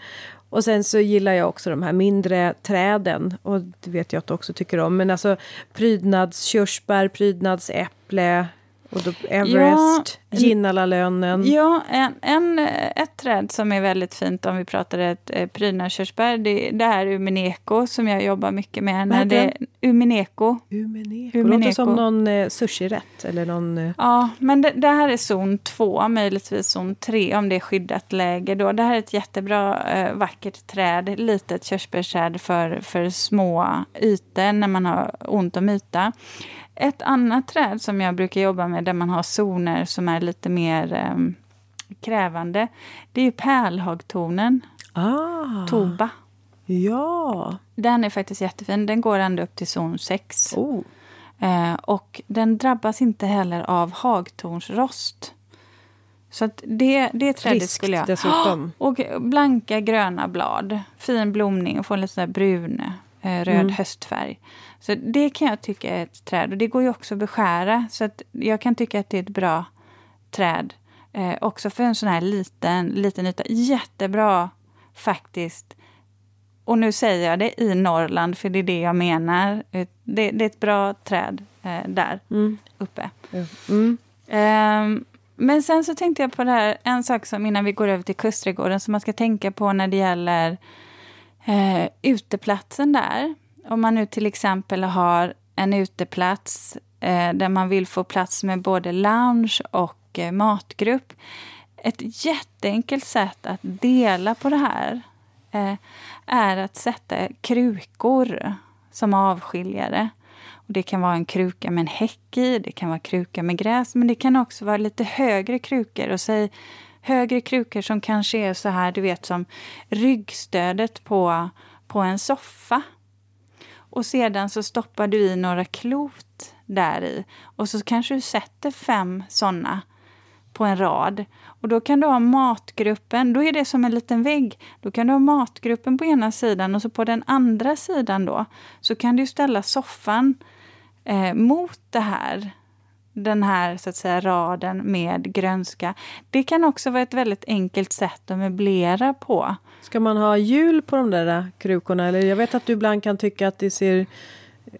och sen så gillar jag också de här mindre träden. Och det vet jag att du också tycker om. Men alltså prydnadskörsbär, prydnadsäpple, och då Everest, ja, Ginnalalönen. Ja, en, en, ett träd som är väldigt fint om vi pratar ett eh, prydnadskörsbär, det, det är Umineko som jag jobbar mycket med. När det, Umineko. Umineko. Umineko. Låter som någon eh, sushirätt eller någon... Eh... Ja, men det, det, här är zon 2, möjligtvis zon 3 om det är skyddat läge. Då. Det här är ett jättebra eh, vackert träd, litet körsbärsträd för, för små ytor när man har ont om yta. Ett annat träd som jag brukar jobba med där man har zoner som är lite mer eh, krävande, det är ju pärlhagtornen. Ah. Toba. Ja. Den är faktiskt jättefin. Den går ända upp till zon 6. Oh. Eh, och den drabbas inte heller av hagtornsrost. Så att det, det trädet Friskt skulle jag... dessutom. Och blanka gröna blad. Fin blomning och få lite sådär brun, eh, röd mm. höstfärg. Så det kan jag tycka är ett träd. Och det går ju också att beskära. Så att jag kan tycka att det är ett bra träd. Eh, också för en sån här liten, liten yta. Jättebra faktiskt. Och nu säger jag det i Norrland, för det är det jag menar. Det, det är ett bra träd eh, där mm. uppe. Mm. Eh, men sen så tänkte jag på det här, en sak som innan vi går över till Kustträdgården som man ska tänka på när det gäller eh, uteplatsen där. Om man nu till exempel har en uteplats eh, där man vill få plats med både lounge och eh, matgrupp. Ett jätteenkelt sätt att dela på det här eh, är att sätta krukor som avskiljare. Och det kan vara en kruka med en häck i, det kan vara kruka med gräs, men det kan också vara lite högre krukor. Och säg högre krukor som kanske är så här, du vet som ryggstödet på, på en soffa. Och sedan så stoppar du i några klot där i. Och så kanske du sätter fem såna på en rad. Och då kan du ha matgruppen, då är det som en liten vägg. Då kan du ha matgruppen på ena sidan och så på den andra sidan då så kan du ställa soffan eh, mot det här den här så att säga, raden med grönska. Det kan också vara ett väldigt enkelt sätt att möblera på. Ska man ha hjul på de där krukorna? Eller jag vet att du ibland kan tycka att det ser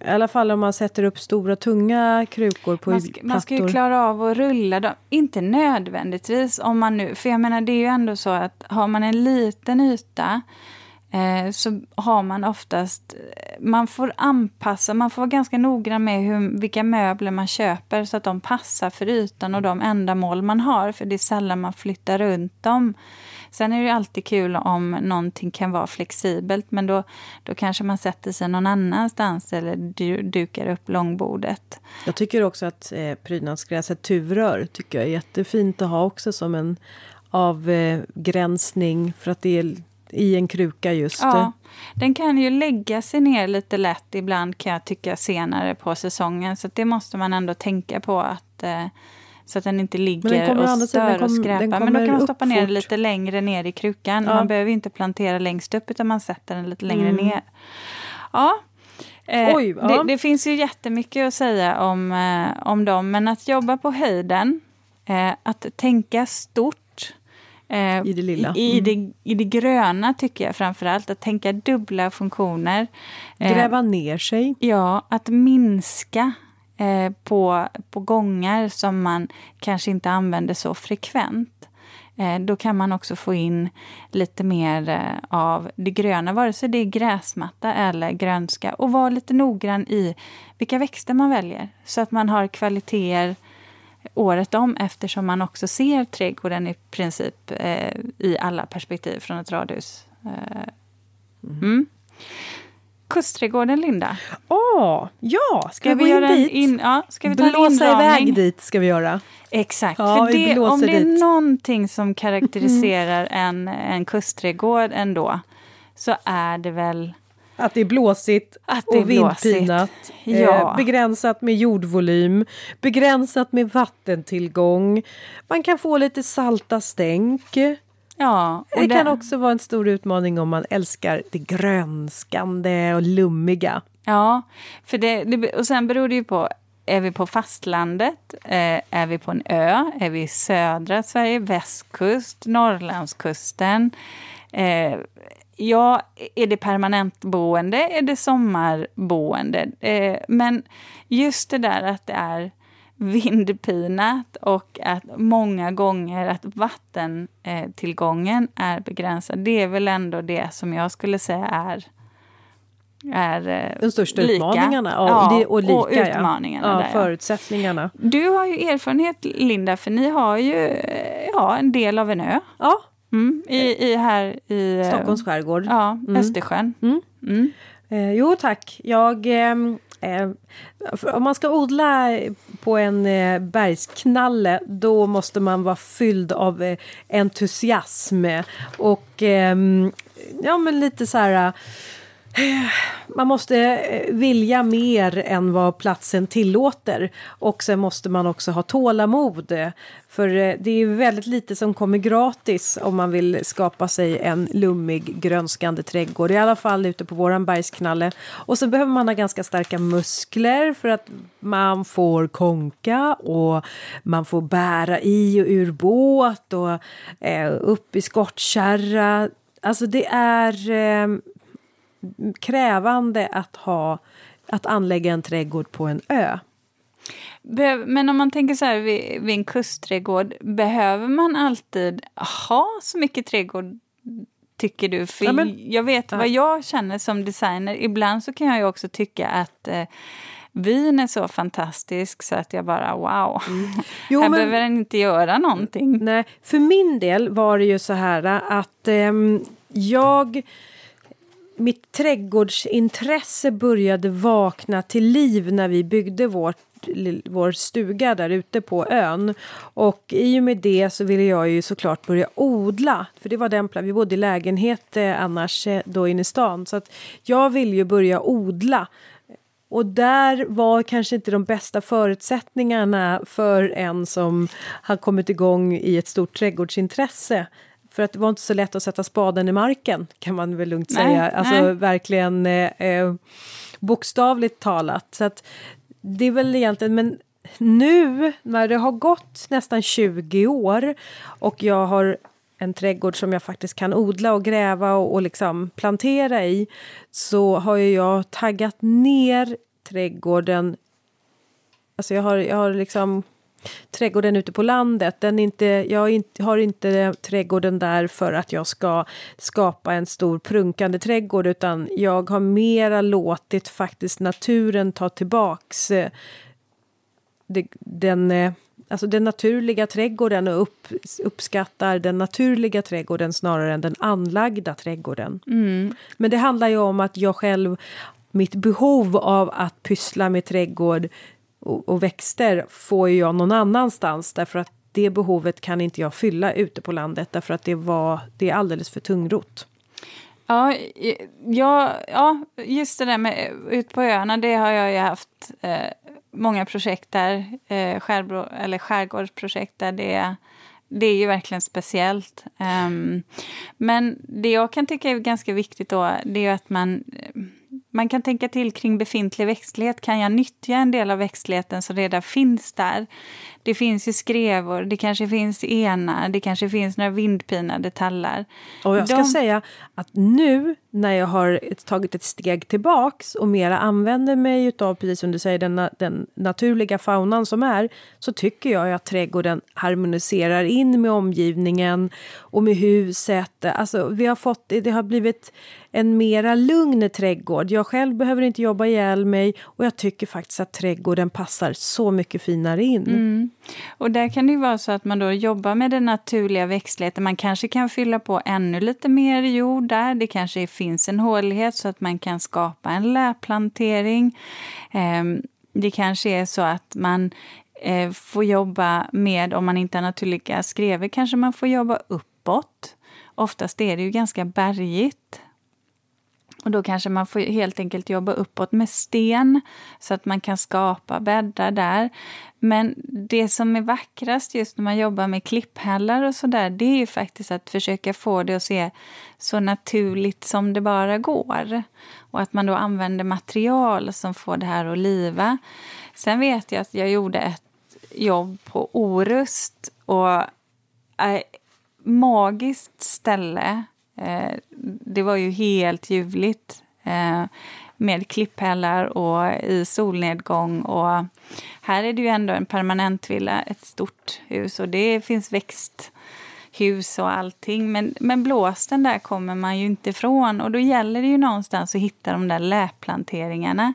i alla fall om man sätter upp stora tunga krukor på man ska, man ska ju klara av att rulla dem. Inte nödvändigtvis om man nu... För jag menar det är ju ändå så att har man en liten yta Eh, så har man oftast... Man får anpassa, man får vara ganska noggrann med hur, vilka möbler man köper så att de passar för ytan och de ändamål man har. För det är sällan man flyttar runt dem. Sen är det alltid kul om någonting kan vara flexibelt men då, då kanske man sätter sig någon annanstans eller du, dukar upp långbordet. Jag tycker också att eh, prydnadsgräset tuvrör tycker jag är jättefint att ha också som en avgränsning för att det är i en kruka just. Ja, den kan ju lägga sig ner lite lätt ibland kan jag tycka senare på säsongen. Så det måste man ändå tänka på att eh, så att den inte ligger den och stör och skräpar. Men då kan man stoppa ner den lite längre ner i krukan. Ja. Man behöver inte plantera längst upp utan man sätter den lite längre mm. ner. Ja, eh, Oj, ja. Det, det, finns ju jättemycket att säga om, eh, om dem. Men att jobba på höjden, eh, att tänka stort Eh, I det lilla. I, i, mm. det, I det gröna tycker jag framförallt. Att tänka dubbla funktioner. Eh, Gräva ner sig. Ja, att minska eh, på, på gångar som man kanske inte använder så frekvent. Eh, då kan man också få in lite mer eh, av det gröna, vare sig det är gräsmatta eller grönska. Och vara lite noggrann i vilka växter man väljer, så att man har kvaliteter året om eftersom man också ser trädgården i princip eh, i alla perspektiv från ett radhus. Eh, mm. mm. Kustträdgården, Linda. Åh, oh, ja! Ska, ska vi, gå in dit? In, ja, ska vi ta Blåsa iväg dit ska vi göra. Exakt. Ja, för det, om det dit. är någonting som karaktäriserar en, en kustträdgård ändå så är det väl att det är blåsigt att det och vindpinat. Eh, ja. Eh, begränsat med jordvolym, begränsat med vattentillgång. Man kan få lite salta stänk. Ja, det, det kan också vara en stor utmaning om man älskar det grönskande och lummiga. Ja, för det, det, och sen beror det ju på är vi på fastlandet? Eh, är vi på en ö? Är vi i södra Sverige? Västkust? Norrlandskusten? Eh, ja, är det permanentboende? Är det sommarboende? Eh, men just det där att det är vindpinat och att många gånger att vattentillgången är begränsad. Det är väl ändå det som jag skulle säga är är eh, De största lika. utmaningarna. Ja, och, lika, och utmaningarna. Ja, där, förutsättningarna. Du har ju erfarenhet, Linda, för ni har ju eh, ja, en del av en ö. Ja. Mm, i, i, här i eh, Stockholms skärgård. Ja, mm. Östersjön. Mm. Mm. Eh, jo, tack. Jag... Ehm, eh, om man ska odla på en eh, bergsknalle då måste man vara fylld av eh, entusiasm och ehm, ja, men lite så här man måste eh, vilja mer än vad platsen tillåter. Och sen måste man också ha tålamod. För eh, det är väldigt lite som kommer gratis om man vill skapa sig en lummig grönskande trädgård. I alla fall ute på våran bergsknalle. Och så behöver man ha ganska starka muskler för att man får konka och man får bära i och ur båt och eh, upp i skottkärra. Alltså det är eh, krävande att, ha, att anlägga en trädgård på en ö. Men om man tänker så här vid, vid en kustträdgård, behöver man alltid ha så mycket trädgård tycker du? För ja, men, jag vet ja. vad jag känner som designer. Ibland så kan jag ju också tycka att eh, vin är så fantastisk så att jag bara wow, mm. jo, här men, behöver den inte göra någonting. Nej, för min del var det ju så här att eh, jag mitt trädgårdsintresse började vakna till liv när vi byggde vårt vår stuga där ute på ön. Och i och med det så ville jag ju såklart börja odla. För det var den plan. Vi bodde i lägenhet eh, annars eh, då inne i stan. Så att jag ville ju börja odla. Och där var kanske inte de bästa förutsättningarna för en som har kommit igång i ett stort trädgårdsintresse. För att det var inte så lätt att sätta spaden i marken kan man väl lugnt nej, säga. Alltså nej. verkligen eh, eh, bokstavligt talat. Så att det är väl egentligen, men nu när det har gått nästan 20 år och jag har en trädgård som jag faktiskt kan odla och gräva och, och liksom plantera i så har jag taggat ner trädgården. Alltså jag har, jag har liksom trädgården ute på landet. Den inte, jag har inte trädgården där för att jag ska skapa en stor prunkande trädgård utan jag har mera låtit faktiskt naturen ta tillbaks eh, den, eh, alltså den naturliga trädgården och upp, uppskattar den naturliga trädgården snarare än den anlagda trädgården. Mm. Men det handlar ju om att jag själv mitt behov av att pyssla med trädgård och, och växter får jag någon annanstans därför att det behovet kan inte jag fylla ute på landet därför att det, var, det är alldeles för tungrot. Ja, ja, ja, just det där med ut på öarna, det har jag ju haft eh, många projekt där, eh, skärbro, eller skärgårdsprojekt där det, det är ju verkligen speciellt. Um, men det jag kan tycka är ganska viktigt då, det är ju att man man kan tänka till kring befintlig växtlighet. Kan jag nyttja en del av växtligheten som redan finns där? Det finns ju skrevor, det kanske finns enar, det kanske finns några vindpinade tallar. Och jag ska De... säga att nu när jag har tagit ett steg tillbaks och mera använder mig av, precis som du säger, den, den naturliga faunan som är, så tycker jag att trädgården harmoniserar in med omgivningen och med huset. Alltså, vi har fått, det har blivit en mera lugn trädgård. Jag själv behöver inte jobba ihjäl mig och jag tycker faktiskt att trädgården passar så mycket finare in. Mm. Och där kan det ju vara så att man då jobbar med den naturliga växtligheten. Man kanske kan fylla på ännu lite mer jord där. Det kanske finns en hålighet så att man kan skapa en läplantering. Ehm, det kanske är så att man eh, får jobba med, om man inte har naturliga skrevor, kanske man får jobba uppåt. Oftast är det ju ganska bergigt och då kanske man får helt enkelt jobba uppåt med sten så att man kan skapa bäddar där. Men det som är vackrast just när man jobbar med klipphällar och sådär, det är ju faktiskt att försöka få det att se så naturligt som det bara går. Och att man då använder material som får det här att liva. Sen vet jag att jag gjorde ett jobb på Orust och äh, magiskt ställe Eh, det var ju helt ljuvligt eh, med klipphällar och i solnedgång. Och här är det ju ändå en permanentvilla, ett stort hus och det finns växthus och allting. Men, men blåsten där kommer man ju inte ifrån och då gäller det ju någonstans att hitta de där läplanteringarna.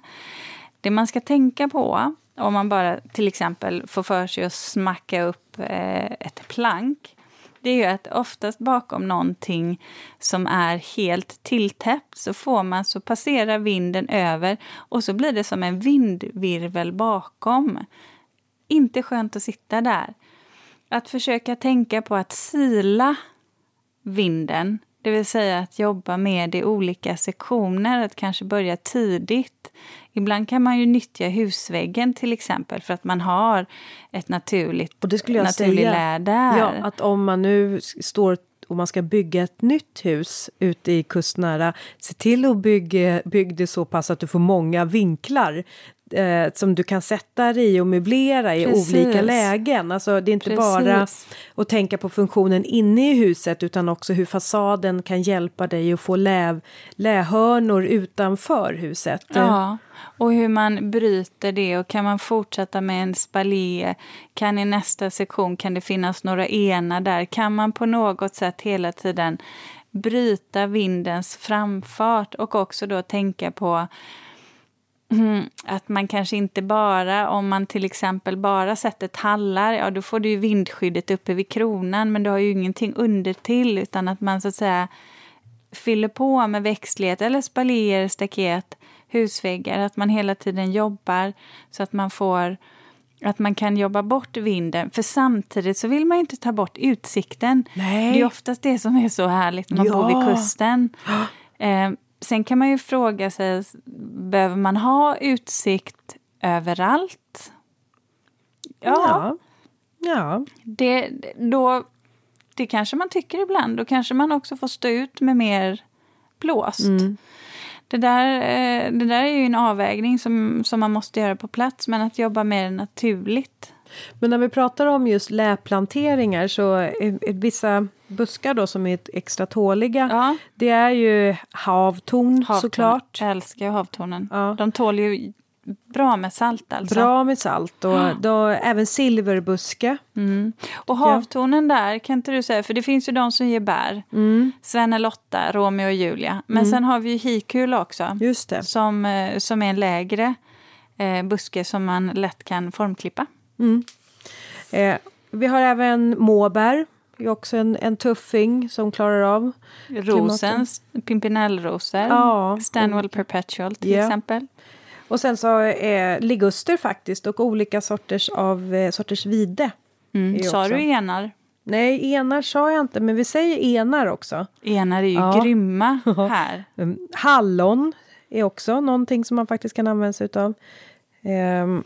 Det man ska tänka på om man bara till exempel får för sig att smacka upp eh, ett plank det är ju att oftast bakom någonting som är helt tilltäppt så får man så passerar vinden över och så blir det som en vindvirvel bakom. Inte skönt att sitta där. Att försöka tänka på att sila vinden, det vill säga att jobba med i olika sektioner, att kanske börja tidigt. Ibland kan man ju nyttja husväggen till exempel för att man har ett naturligt, och det skulle jag naturlig säga, där. Ja, att om man nu står och man ska bygga ett nytt hus ute i kustnära, se till att bygga, bygga det så pass att du får många vinklar eh, som du kan sätta dig i och möblera i Precis. olika lägen. Alltså det är inte Precis. bara att tänka på funktionen inne i huset utan också hur fasaden kan hjälpa dig att få läv, lähörnor utanför huset. Ja, och hur man bryter det och kan man fortsätta med en spalier? Kan i nästa sektion kan det finnas några ena där? Kan man på något sätt hela tiden bryta vindens framfart och också då tänka på Mm, att man kanske inte bara, om man till exempel bara sätter tallar, ja då får du ju vindskyddet uppe vid kronan men du har ju ingenting under till utan att man så att säga fyller på med växtlighet eller spalier, staket, husväggar, att man hela tiden jobbar så att man får att man kan jobba bort vinden. För samtidigt så vill man inte ta bort utsikten. Nej. Det är oftast det som är så härligt när man ja. bor vid kusten. Eh, Sen kan man ju fråga sig, behöver man ha utsikt överallt? Ja. ja. Det, då, det kanske man tycker ibland. Då kanske man också får stå ut med mer blåst. Mm. Det, där, eh, det där är ju en avvägning som, som man måste göra på plats, men att jobba mer naturligt. Men när vi pratar om just läplanteringar så är vissa buskar då som är extra tåliga. Ja. Det är ju havtorn, havtorn. såklart. Jag älskar havtornen. Ja. De tål ju bra med salt alltså. Bra med salt och ja. då, även silverbuske. Mm. Och havtornen där, kan inte du säga, för det finns ju de som ger bär. Mm. Sven och Lotta, Romeo och Julia. Men mm. sen har vi ju hikul också. Just det. Som, eh, som är en lägre eh, buske som man lätt kan formklippa. Mm. Eh, vi har även måbär är också en, en tuffing som klarar av Rosens, pimpinellrosor, ja, Stanwell Perpetual till yeah. exempel. Och sen så är liguster faktiskt och olika sorters av eh, sorters vide. Mm. Sa du enar? Nej, enar sa jag inte, men vi säger enar också. Enar är ju ja. grymma här. Mm. Hallon är också någonting som man faktiskt kan använda sig av. Um,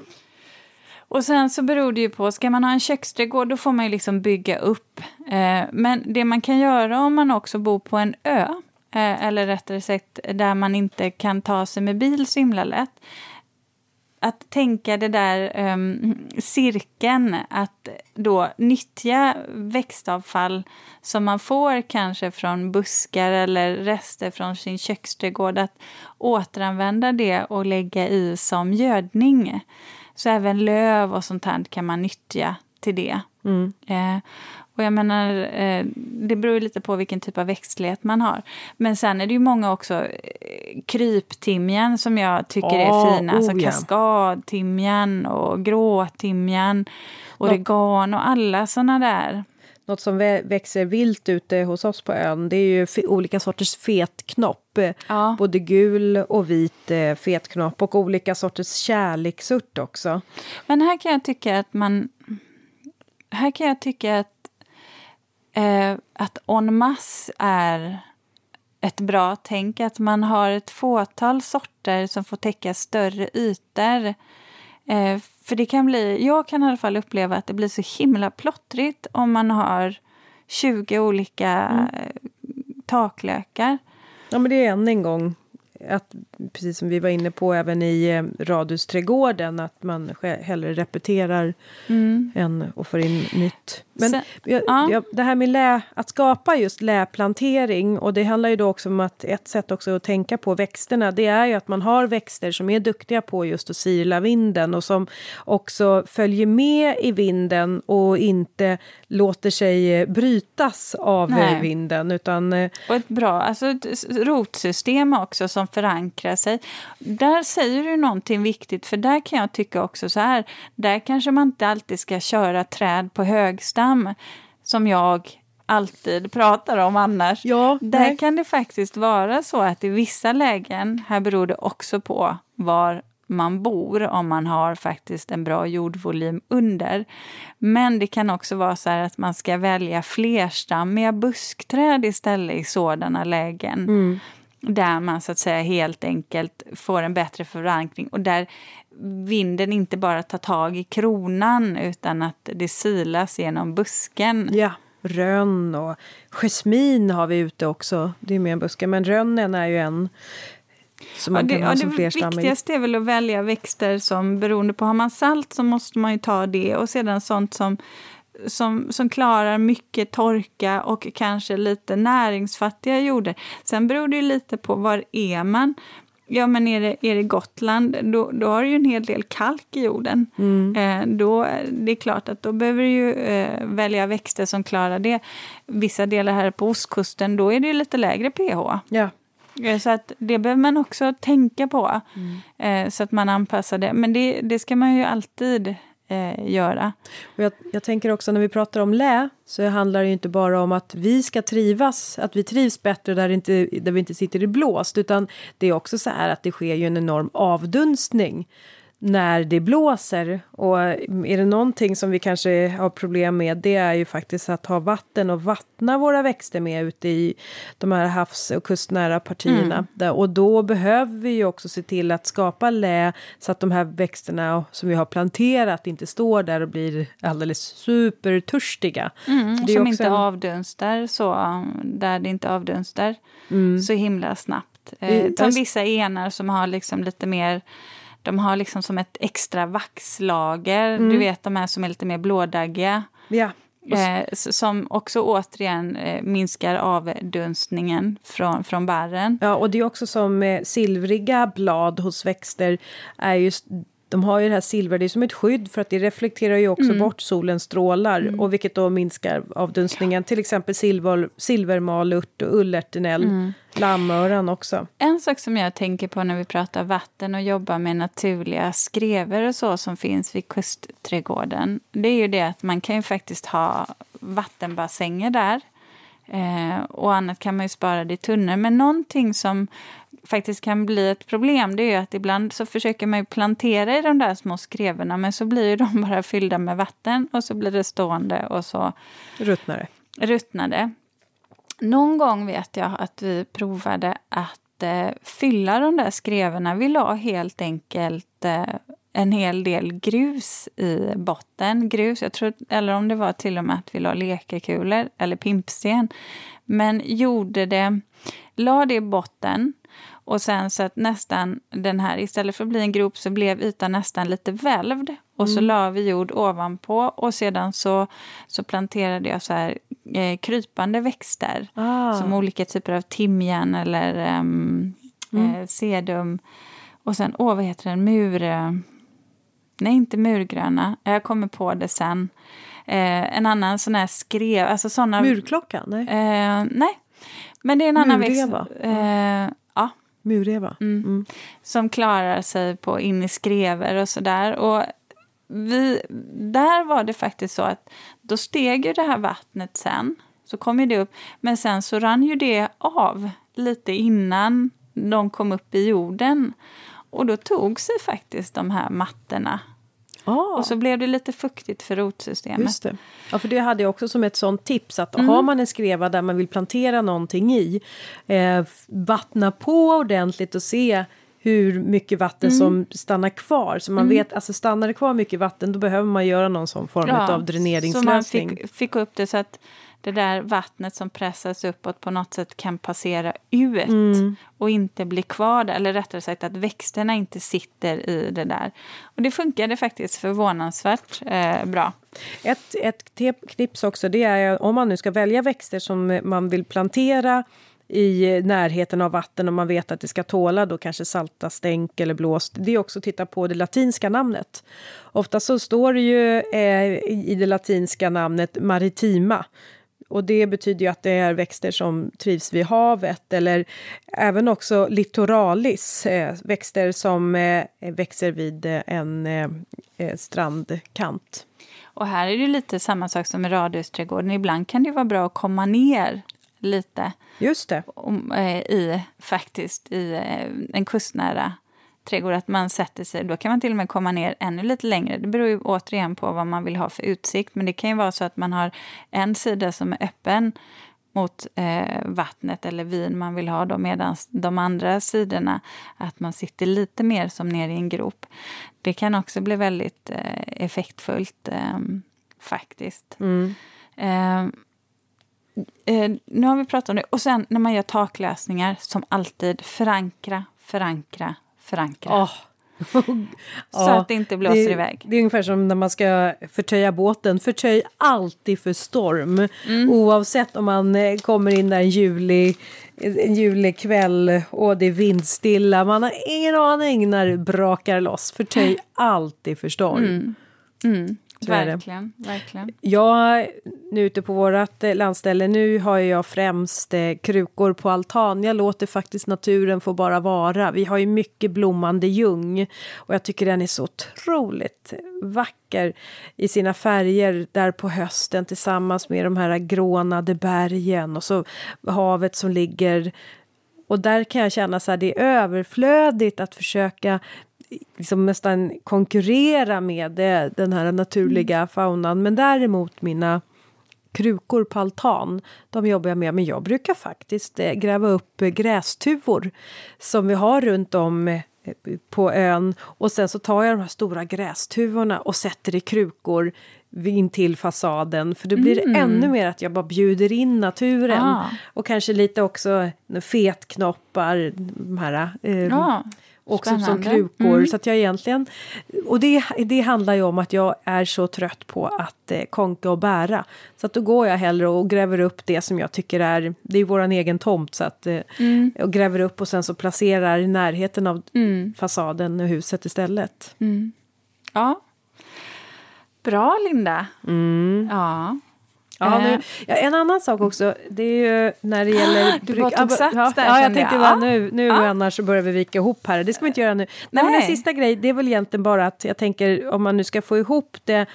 och sen så beror det ju på, ska man ha en köksträdgård då får man ju liksom bygga upp. Eh, men det man kan göra om man också bor på en ö, eh, eller rättare sagt där man inte kan ta sig med bil så himla lätt, att tänka det där um, cirkeln, att då nyttja växtavfall som man får kanske från buskar eller rester från sin köksträdgård, att återanvända det och lägga i som gödning. Så även löv och sånt här kan man nyttja till det. Mm. Eh, och jag menar, eh, det beror lite på vilken typ av växtlighet man har. Men sen är det ju många också eh, kryptimjan som jag tycker oh, är fina. Oh, alltså yeah. kaskadtimjan och gråtimjan, oregan och alla såna där. Något som växer vilt ute hos oss på ön det är ju olika sorters fetknopp. Ja. Både gul och vit eh, fetknopp och olika sorters kärleksört också. Men här kan jag tycka att man... Här kan jag tycka att, eh, att en masse är ett bra tänk att man har ett fåtal sorter som får täcka större ytor. Eh, för det kan bli, jag kan i alla fall uppleva att det blir så himla plottrigt om man har 20 olika mm. taklökar. Ja men det är en gång att, precis som vi var inne på även i eh, radhusträdgården, att man hellre repeterar mm. än och får in nytt. Men Så, jag, ja. jag, det här med lä, att skapa just läplantering, och det handlar ju då också om att ett sätt också att tänka på växterna, det är ju att man har växter som är duktiga på just att sila vinden och som också följer med i vinden och inte låter sig eh, brytas av eh, Nej. vinden. Utan, och ett bra alltså ett rotsystem också som förankrar sig. Där säger du någonting viktigt, för där kan jag tycka också så här, där kanske man inte alltid ska köra träd på högstam, som jag alltid pratar om annars. Ja, där nej. kan det faktiskt vara så att i vissa lägen, här beror det också på var man bor om man har faktiskt en bra jordvolym under. Men det kan också vara så att man ska välja flerstammiga buskträd istället i sådana lägen. Mm. Där man så att säga helt enkelt får en bättre förankring och där vinden inte bara tar tag i kronan utan att det silas genom busken. Ja, rönn och jasmin har vi ute också. Det är mer en buske, men rönnen är ju en som man ja, det, kan ha som Det viktigaste är väl att välja växter som beroende på, har man salt så måste man ju ta det och sedan sånt som som, som klarar mycket torka och kanske lite näringsfattiga jordar. Sen beror det ju lite på var är man. Ja, men är det, är det Gotland, då, då har du ju en hel del kalk i jorden. Mm. Eh, då, det är klart att då behöver du ju eh, välja växter som klarar det. Vissa delar här på ostkusten, då är det ju lite lägre pH. Ja. Eh, så att det behöver man också tänka på, mm. eh, så att man anpassar det. Men det, det ska man ju alltid eh, göra. Och jag, jag, tänker också när vi pratar om lä så handlar det inte bara om att vi ska trivas, att vi trivs bättre där, inte, där vi inte sitter i blåst utan det är också så här att det sker ju en enorm avdunstning när det blåser. Och är det någonting som vi kanske har problem med det är ju faktiskt att ha vatten och vattna våra växter med ute i de här havs och kustnära partierna. Mm. och då behöver vi ju också se till att skapa lä så att de här växterna som vi har planterat inte står där och blir alldeles supertörstiga. Mm, det som inte en... avdunstar så, där det inte avdunstar mm. så himla snabbt. Eh, som vissa enar som har liksom lite mer de har liksom som ett extra vaxlager. Mm. Du vet de här som är lite mer blådaggiga. Ja. Eh, som också återigen eh, minskar avdunstningen från, från barren. Ja, och det är också som eh, silvriga blad hos växter är just de har ju det här silver, det är som ett skydd för att det reflekterar ju också mm. bort solens strålar mm. och vilket då minskar avdunstningen. Till exempel silver, silvermalört och ullärtenell, mm. lammöran också. En sak som jag tänker på när vi pratar vatten och jobbar med naturliga skrever och så som finns vid kustträdgården, det är ju det att man kan ju faktiskt ha vattenbassänger där. Eh, och annat kan man ju spara det i tunnor. Men någonting som faktiskt kan bli ett problem det är ju att ibland så försöker man plantera i de där små skrevorna men så blir de bara fyllda med vatten och så blir det stående och så ruttnar det. Ruttnar det. Någon gång vet jag att vi provade att eh, fylla de där skrevorna. Vi la helt enkelt eh, en hel del grus i botten. Grus, jag tror, eller om det var till och med att vi la lekekulor eller pimpsten. Men gjorde det, la det i botten och sen så att nästan den här, istället för att bli en grop så blev ytan nästan lite välvd. Och så mm. la vi jord ovanpå och sedan så, så planterade jag så här eh, krypande växter. Ah. Som olika typer av timjan eller um, mm. eh, sedum. Och sen, åh vad heter den, mur... Nej, inte murgröna. Jag kommer på det sen. Eh, en annan sån här skrev... Alltså såna, Murklockan? Nej. Eh, nej. Men det är en annan växt. Mureva. Mm. Mm. Som klarar sig på in i skrever och sådär. Och vi, där var det faktiskt så att då steg ju det här vattnet sen. Så kom ju det upp. Men sen så rann ju det av lite innan de kom upp i jorden. Och då tog sig faktiskt de här mattorna Ah. Och så blev det lite fuktigt för rotsystemet. Just det. Ja, för det hade jag också som ett sånt tips att mm. har man en skreva där man vill plantera någonting i, eh, vattna på ordentligt och se hur mycket vatten mm. som stannar kvar. Så man mm. vet, alltså stannar det kvar mycket vatten då behöver man göra någon sån form ja, av dräneringslösning. Så man fick, fick upp det så att det där vattnet som pressas uppåt på något sätt kan passera ut mm. och inte bli kvar där. Eller rättare sagt att växterna inte sitter i det där. Och det funkade faktiskt förvånansvärt eh, bra. Ett, ett tips också det är om man nu ska välja växter som man vill plantera i närheten av vatten och man vet att det ska tåla då kanske salta stänk eller blåst. Det är också att titta på det latinska namnet. Ofta så står det ju eh, i det latinska namnet maritima och det betyder ju att det är växter som trivs vid havet eller även också littoralis, eh, växter som eh, växer vid eh, en strandkant. Och här är det lite samma sak som i radhusträdgården. Ibland kan det vara bra att komma ner lite. Just det. I, faktiskt, i en kustnära trädgård, att man sätter sig. Då kan man till och med komma ner ännu lite längre. Det beror ju återigen på vad man vill ha för utsikt. Men det kan ju vara så att man har en sida som är öppen mot eh, vattnet eller vin man vill ha då medan de andra sidorna att man sitter lite mer som ner i en grop. Det kan också bli väldigt eh, effektfullt eh, faktiskt. Mm. Eh, eh, nu har vi pratat om det. Och sen när man gör taklösningar, som alltid, förankra, förankra, förankra. Oh. så att det inte blåser det, iväg. Det är ungefär som när man ska förtöja båten. Förtöj alltid för storm. Mm. Oavsett om man eh, kommer in där en juli, en julikväll och det är vindstilla. Man har ingen aning när det brakar loss. Förtöj alltid för storm. Mm. Mm. Verkligen, verkligen. Jag, nu ute på vårt eh, landställe, nu har jag främst eh, krukor på altan. Jag låter faktiskt naturen få bara vara. Vi har ju mycket blommande ljung och jag tycker den är så otroligt vacker i sina färger där på hösten tillsammans med de här grånade bergen och så havet som ligger och där kan jag känna att det är överflödigt att försöka liksom nästan konkurrera med det, den här naturliga mm. faunan. Men däremot mina krukor på altan, de jobbar jag med. Men jag brukar faktiskt eh, gräva upp grästuvor som vi har runt om eh, på ön och sen så tar jag de här stora grästuvorna och sätter i krukor in till fasaden för då blir mm. det ännu mer att jag bara bjuder in naturen ah. och kanske lite också fetknoppar, de här eh, ah också som krukor. Mm. Så att jag egentligen, och det, det handlar ju om att jag är så trött på att eh, konka och bära. Så att då går jag hellre och gräver upp det som jag tycker är, det är våran egen tomt. Så att, eh, mm. Och gräver upp och sen så placerar i närheten av mm. fasaden och huset istället. Mm. Ja. Bra Linda. Mm. Ja. Ja, nu, eh. ja, en annan sak också, det är ju när det gäller... Du var tog sats ja, där Ja, jag tänkte ja. nu, nu ja. annars börjar vi vika ihop här. Det ska vi inte göra nu. Nej. Nej. men en sista grej, det är väl egentligen bara att jag tänker om man nu ska få ihop det,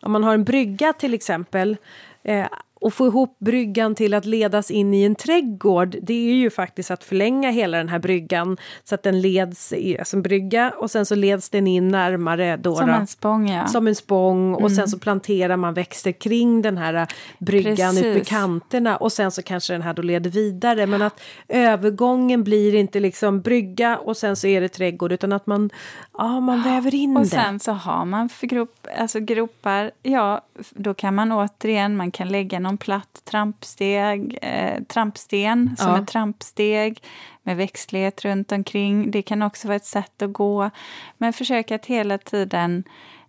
om man har en brygga till exempel, eh, och få ihop bryggan till att ledas in i en trädgård, det är ju faktiskt att förlänga hela den här bryggan så att den leds i, alltså en brygga och sen så leds den in närmare. Då som då, en spång, ja. Som en spång och mm. sen så planterar man växter kring den här bryggan Precis. ut kanterna och sen så kanske den här då leder vidare. Men att övergången blir inte liksom brygga och sen så är det trädgård utan att man, ja, man väver in och det. Och sen så har man för grop, alltså gropar, ja, då kan man återigen, man kan lägga någon platt trampsteg, eh, trampsten som ja. är trampsteg med växtlighet runt omkring. Det kan också vara ett sätt att gå. Men försök att hela tiden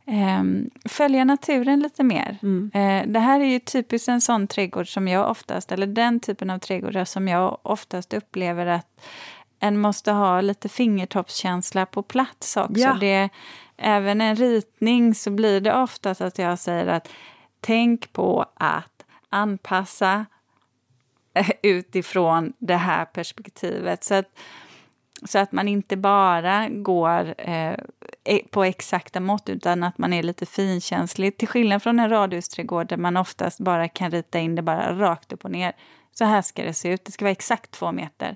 eh, följa naturen lite mer. Mm. Eh, det här är ju typiskt en sån trädgård som jag oftast, eller den typen av trädgårdar som jag oftast upplever att en måste ha lite fingertoppskänsla på plats också. Ja. Det, även en ritning så blir det oftast att jag säger att tänk på att anpassa eh, utifrån det här perspektivet. Så att, så att man inte bara går eh, e-, på exakta mått utan att man är lite finkänslig. Till skillnad från en radhusträdgård där man oftast bara kan rita in det bara rakt upp och ner. Så här ska det se ut, det ska vara exakt två meter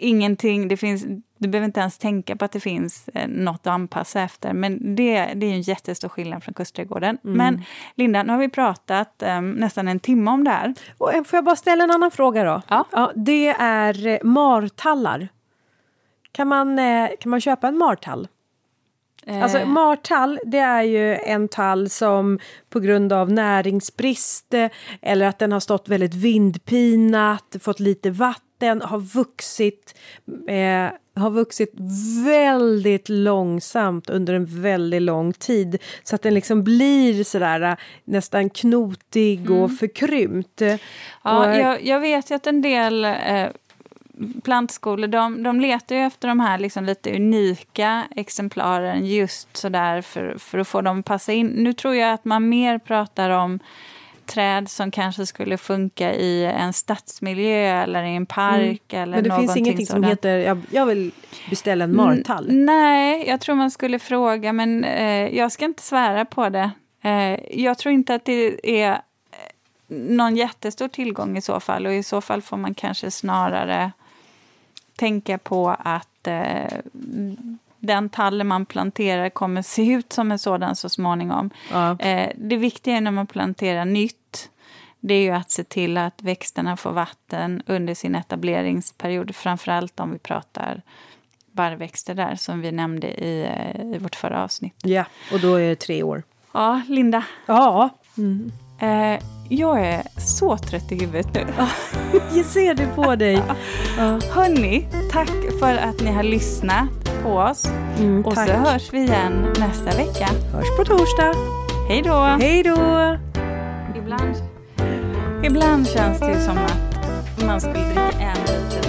ingenting, det finns, du behöver inte ens tänka på att det finns eh, något att anpassa efter. Men det, det är en jättestor skillnad från Kustträdgården. Mm. Men Linda, nu har vi pratat um, nästan en timme om det här. Och, får jag bara ställa en annan fråga då? Ja. ja det är martallar. Kan man, kan man köpa en martall? Alltså eh. martall, det är ju en tall som på grund av näringsbrist eller att den har stått väldigt vindpinat, fått lite vatten, har vuxit, eh, har vuxit väldigt långsamt under en väldigt lång tid. Så att den liksom blir sådär eh, nästan knotig och mm. förkrympt. Ja, och, jag, jag, vet ju att en del eh, plantskolor de, de letar ju efter de här liksom lite unika exemplaren just sådär för, för att få dem att passa in. Nu tror jag att man mer pratar om träd som kanske skulle funka i en stadsmiljö eller i en park. Mm. Eller Men det finns ingenting sådant. som heter jag, jag vill beställa en martall? Mm, nej, jag tror man skulle fråga men eh, jag ska inte svära på det. Eh, jag tror inte att det är någon jättestor tillgång i så fall och i så fall får man kanske snarare tänka på att eh, den tallen man planterar kommer se ut som en sådan så småningom. Ja. Eh, det viktiga när man planterar nytt det är ju att se till att växterna får vatten under sin etableringsperiod. Framförallt om vi pratar barrväxter där, som vi nämnde i, eh, i vårt förra avsnitt. Ja, och då är det tre år. Ja, Linda. Ja. Mm. Eh, jag är så trött i huvudet nu. jag ser det på dig. Ja. Hörni, tack för att ni har lyssnat på oss. Mm, och så hörs vi igen nästa vecka. Hörs på torsdag. Hej då. Hej då. Ibland, ibland känns det som att man skulle dricka en liter